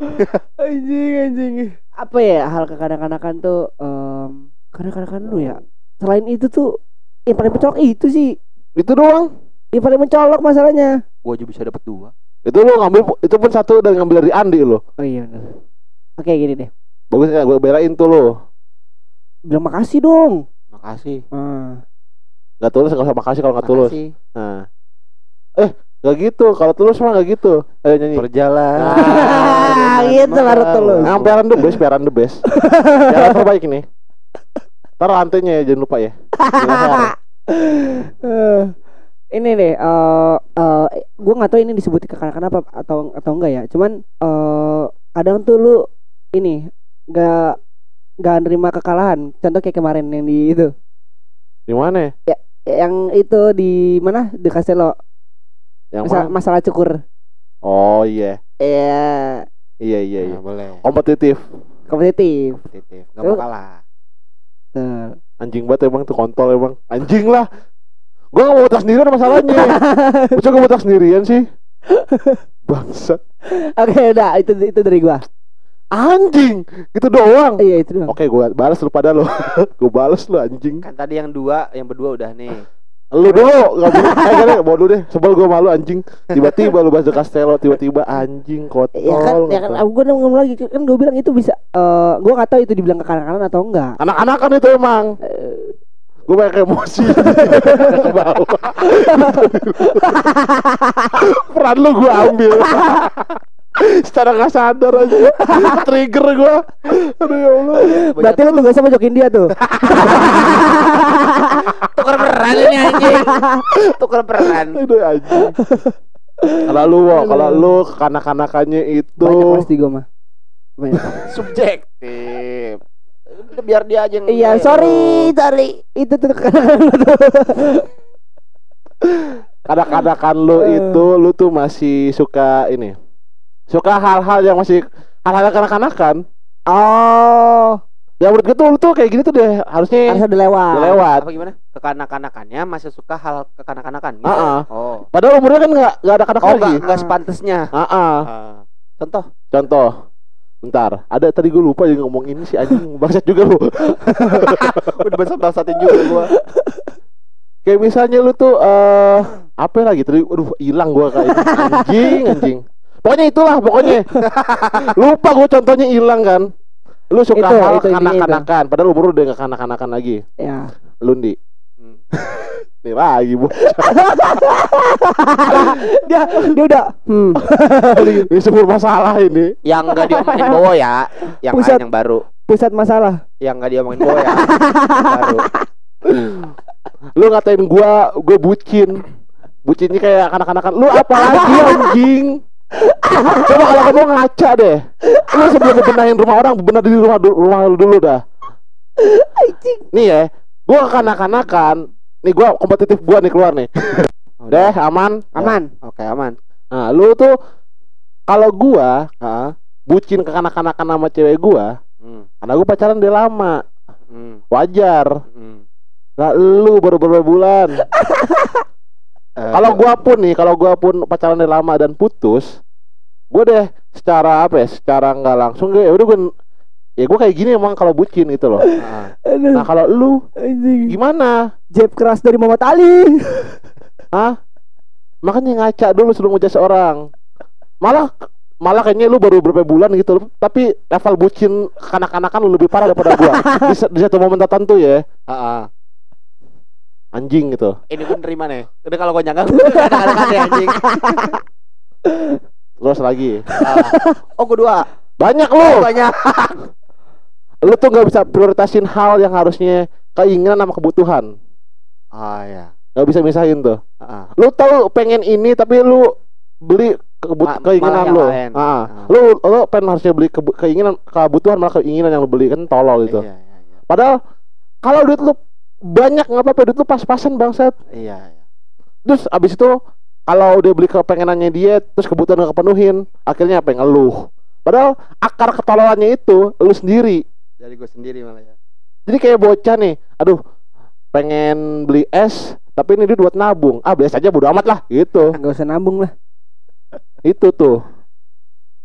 Anjing anjing. Apa ya hal kekanak-kanakan tuh em kanak-kanakan lu ya. Selain itu tuh yang paling mencolok itu sih. Itu doang. Yang paling mencolok masalahnya. Gua aja bisa dapat dua. Itu lu ngambil itu pun satu dan ngambil dari Andi lo. Oh iya benar. Oke gini deh. Bagus ya gue belain tuh lo. Bilang makasih dong. Makasih. Ah. Gak tulus gak usah makasih kalau gak tulus. Nah. Eh, gak gitu. Kalau tulus mah gak gitu. Ayo nyanyi. Perjalanan. Ah, gitu baru tulus. Nah, peran the best, peran the best. Yang terbaik ini. Ntar lantainya ya, jangan lupa ya. Eh, ini deh eh eh gue nggak tahu ini disebut kekanak-kanak apa atau atau enggak ya cuman eh kadang tuh lu ini nggak nggak nerima kekalahan contoh kayak kemarin yang di itu Di mana? yang itu di mana di Castello Yang Masa- mana? masalah cukur Oh iya. Iya Iya iya iya. Nah, boleh. Kompetitif. kompetitif Kompetitif. Enggak Lu- mau kalah. Tuh. Anjing banget emang tuh kontol emang. Anjing lah. Gua gak mau botak sendirian masalahnya. Masa gua botak sendirian sih? Bangsat. oke udah itu itu dari gua Anjing. Gitu doang. iya itu doang Oke, gua balas lu pada lo. gua balas lu anjing. Kan tadi yang dua, yang berdua udah nih. Lu dulu, enggak boleh. Eh, kan, dulu deh. Sebel gua malu anjing. Tiba-tiba lu bahas The Castello, tiba-tiba anjing kontol. ya kan ya kan kontol. gue ngomong lagi kan gue bilang itu bisa eh gue nggak tahu itu dibilang kekanak-kanakan atau enggak Anak-anak kan itu emang. Gue banyak emosi ke bawah. Peran lu gue ambil. Secara gak sadar aja Trigger gue Aduh ya Allah berarti lu tugasnya mojokin dia tuh Tukar peran ini anjing. Tukar peran. Aduh anjing. Kalau lu kalau lu kekanak-kanakannya itu banyak pasti gue mah. Subjektif. Biar dia aja yang iya sorry sorry. Itu tuh Kadang-kadang lu itu Lu tuh masih suka ini? Suka hal-hal yang masih Hal-hal kanak-kanakan? Oh Ya menurut gue tuh lu tuh kayak gini tuh deh Harusnya harus udah lewat udah lewat Apa gimana? Kekanak-kanakannya masih suka hal kekanak-kanakan gitu. Ah, ah. Oh. Padahal umurnya kan gak, gak ada kanak Oh, lagi enggak enggak sepantasnya. Ah, ah. Ah. Contoh. Contoh Bentar, ada tadi gue lupa juga ngomong ini si anjing bangsat juga lu. Udah basah-basatin juga gua. Kayak misalnya lu tuh eh apa lagi tadi aduh hilang gua kayak anjing anjing. Pokoknya itulah pokoknya. Lupa gue contohnya hilang kan. Lu suka Itu, hal itu, intinya itu. kanak-kanakan, padahal umur lu udah gak kanak-kanakan lagi. Ya. Lundi. Hmm. Nih lagi bu. dia dia udah hmm. Ini sebuah masalah ini. Yang enggak diomongin Bowo ya, yang Pusat. lain yang baru. pusat masalah. Yang enggak diomongin Bowo ya. baru. Lu ngatain gua, gua bucin. Bucinnya kayak kanak-kanakan. Lu apa lagi anjing? Coba kalau kamu ngaca deh. Lu sebelum benahin rumah orang, benar di rumah du- rumah lu dulu dah. Nih ya, gua kanak-kanakan. Nih gua kompetitif gua nih keluar nih. Deh, aman. Aman. Oke, aman. Nah, lu tuh kalau gua Heeh. bucin ke kanak-kanakan sama cewek gua, Hmm. karena gua pacaran udah lama. Hmm. Wajar. Hmm. Nah, lu baru beberapa bulan. Eh, kalau gua pun nih, kalau gua pun pacaran udah lama dan putus, gua deh secara apa ya? Secara nggak langsung gue ya udah gua ya gua kayak gini emang kalau bucin gitu loh. Aduh, Nah, kalau lu anjing. gimana? Jab keras dari Muhammad Ali. Hah? Makanya ngaca dulu sebelum ngejudge orang. Malah malah kayaknya lu baru beberapa bulan gitu loh, tapi level bucin kanak-kanakan lu lebih parah daripada gua. di, di satu momen tertentu ya. Heeh. Anjing gitu. Ini gue nerima nih. Udah kalau gue nyangka gue ya anjing. Terus lagi. Ah. Oh, gue dua. Banyak lu. Oh, banyak. Lu tuh nggak bisa prioritasin hal yang harusnya keinginan sama kebutuhan. Ah ya. Gak bisa misahin tuh. Heeh. Lu tahu pengen ini tapi lu beli kebut Ma- keinginan lu. lain. Ah, Ah. lu lu pengen harusnya beli kebu- keinginan kebutuhan malah keinginan yang lu beli kan tolol gitu. Iya, iya, iya. Padahal kalau duit lu banyak nggak apa-apa duit lu pas-pasan bangsat. Iya, iya. Terus abis itu kalau udah beli kepengenannya dia terus kebutuhan gak kepenuhin akhirnya apa yang ngeluh. Padahal akar ketololannya itu lu sendiri. Dari gue sendiri malah ya. Jadi kayak bocah nih, aduh pengen beli es tapi ini duit buat nabung. Ah beli es aja bodo amat lah gitu. Enggak usah nabung lah. Itu tuh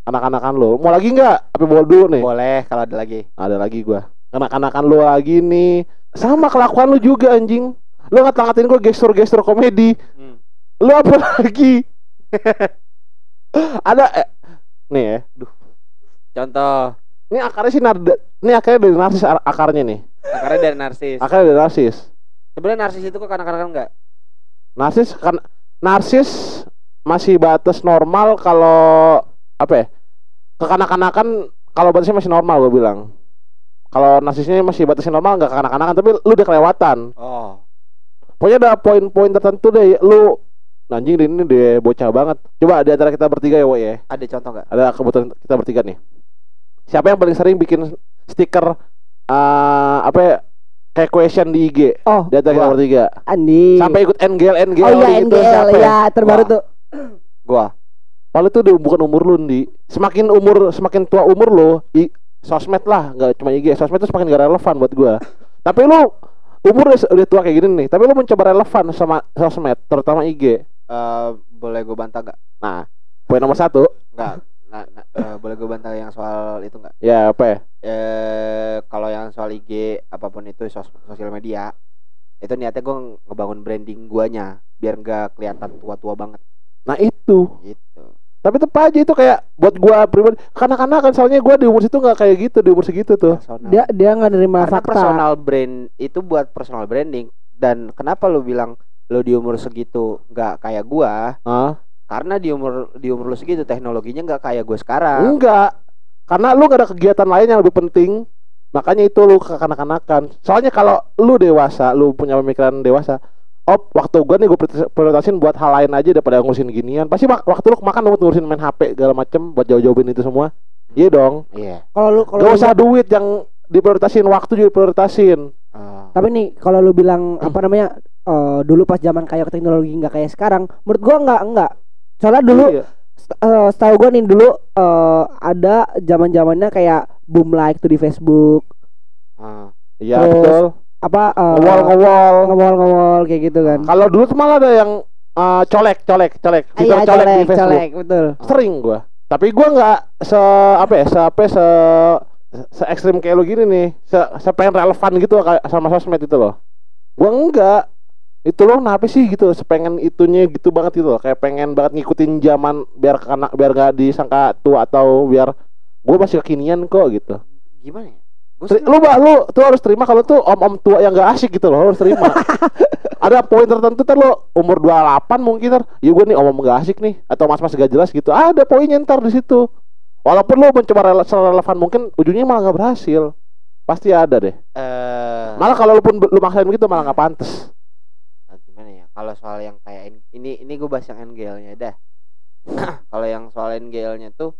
anak-anakan lo. Mau lagi nggak? Apa bawa dulu nih? Boleh kalau ada lagi. Ada lagi gua. Anak-anakan lo lagi nih. Sama kelakuan lu juga anjing. Lu ngat-ngatain gua gestur-gestur komedi. Hmm. Lu apa lagi? Ada eh, nih ya. Duh, Contoh ini akarnya sih narda. Ini akarnya dari narsis ar- akarnya nih. akarnya dari narsis. Akarnya dari narsis. Sebenarnya narsis itu kok kadang-kadang enggak. Narsis kan narsis masih batas normal kalau apa ya? Kekanak-kanakan kalau batasnya masih normal gue bilang. Kalau narsisnya masih batasnya normal nggak kekanak-kanakan tapi lu udah kelewatan. Oh. Pokoknya ada poin-poin tertentu deh lu anjing ini deh bocah banget. Coba di antara kita bertiga ya, Wo ya. Ada contoh enggak? Ada kebetulan kita bertiga nih. Siapa yang paling sering bikin stiker eh apa ya? Kayak question di IG Oh, di antara kita Gua. bertiga. Andi. Sampai ikut NGL NGL Oh iya gitu NGL siapa ya? ya terbaru Wah. tuh. Gua. Padahal itu udah bukan umur lu Ndi Semakin umur Semakin tua umur lu i, Sosmed lah nggak cuma IG Sosmed itu semakin gak relevan buat gua Tapi lu Umur udah, udah tua kayak gini nih Tapi lu mencoba relevan sama sosmed Terutama IG Eh, boleh gue bantah enggak? Nah Poin nomor satu Enggak. Nah, nah, eh, boleh gue bantah yang soal itu enggak? Ya apa ya Eh, kalau yang soal IG apa pun itu sos sosial media itu niatnya gue ngebangun branding guanya biar nggak kelihatan tua-tua banget Nah itu gitu. Tapi tetep aja itu kayak Buat gua pribadi. Kanak-kanak kan soalnya gua di umur situ gak kayak gitu Di umur segitu tuh. Personal. Dia dia nggak nerima Karena fakta. personal brand itu buat personal branding. Dan kenapa lu bilang lu di umur segitu nggak kayak gua? Ah karena di umur di umur lu segitu teknologinya nggak kayak gue sekarang. Enggak Karena lu gak ada kegiatan lain yang lebih penting. Makanya itu lu kekanak-kanakan. Soalnya kalau lu dewasa Lu punya pemikiran dewasa Oh waktu gua nih gue prioritasin buat hal lain aja daripada ngurusin ginian. Pasti wak- waktu lu makan lu ngurusin main HP segala macem Buat jauh-jauhin itu semua. Iya dong. Iya. Kalau lu kalau Gak lu- usah duit yang diprioritasin Waktu juga diprioritasin. Ah, Tapi nih kalau lu bilang apa namanya eh, dulu pas zaman kayak teknologi nggak kayak sekarang, menurut gua nggak nggak. Soalnya dulu Iya. eh, setahu gua nih dulu eh, ada zaman zamannya kayak boom like tuh di Facebook, ah. Iya Terus, betul apa eh, Ngewol-ngewol. ngewol ngewol kayak gitu kan. Kalau dulu tuh malah ada yang eh, colek, colek, colek. Ah, Fitur Iya colek, di colek, Facebook. colek, betul. Sering gua. Tapi gua nggak se apa ya se apa ya, se se ekstrim kayak lu gini nih. Se, se pengen relevan gitu kayak sama sosmed itu loh. Gua enggak itu lo kenapa sih gitu? Sepengen itunya gitu banget gitu loh. Kayak pengen banget ngikutin zaman biar kena biar gak disangka tua atau biar gue masih kekinian kok gitu. Gimana ya lu bah lu tuh harus terima kalau tuh om-om tua yang gak asik gitu loh harus terima. Ada poin tertentu ntar lo umur 28 mungkin ntar ya gue nih om-om gak asik nih atau mas-mas gak jelas gitu. Ada poinnya ntar di situ. Walaupun lo mencoba rele relevan mungkin ujungnya malah gak berhasil. Pasti ada deh. Eh. Malah kalau lu pun lu maksain begitu malah gak pantas ah, gimana ya? Kalau soal yang kayak ini ini, ini gue bahas yang NGL-nya dah. Kalau yang soal NGL-nya tuh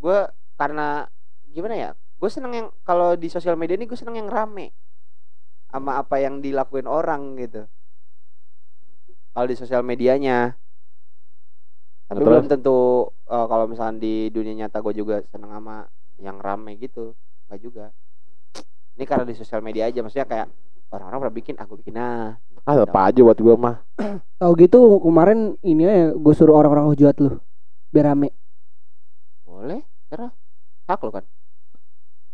gue karena gimana ya gue seneng yang kalau di sosial media ini gue seneng yang rame sama apa yang dilakuin orang gitu. Kalau di sosial medianya. Tapi Terus? belum tentu eh, kalau misalkan di dunia nyata gue juga seneng sama yang rame gitu. Nggak juga. Ini karena di sosial media aja. Maksudnya kayak orang-orang pernah bikin aku bikin ah. Ah apa aja buat gue mah. Tahu gitu kemarin ini ya gue suruh orang-orang hujat lu biar rame. boleh serah hak lo kan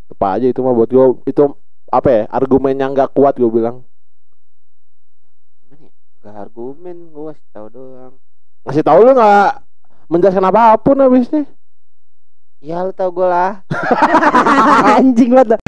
apa aja itu mah buat gue itu apa ya argumen yang gak kuat gue bilang. Gimana ya? Gak argumen gue kasih tahu doang. Ngasih tahu lu nggak menjelaskan apa pun habisnya. Ya lu tau gue lah. Anjing banget.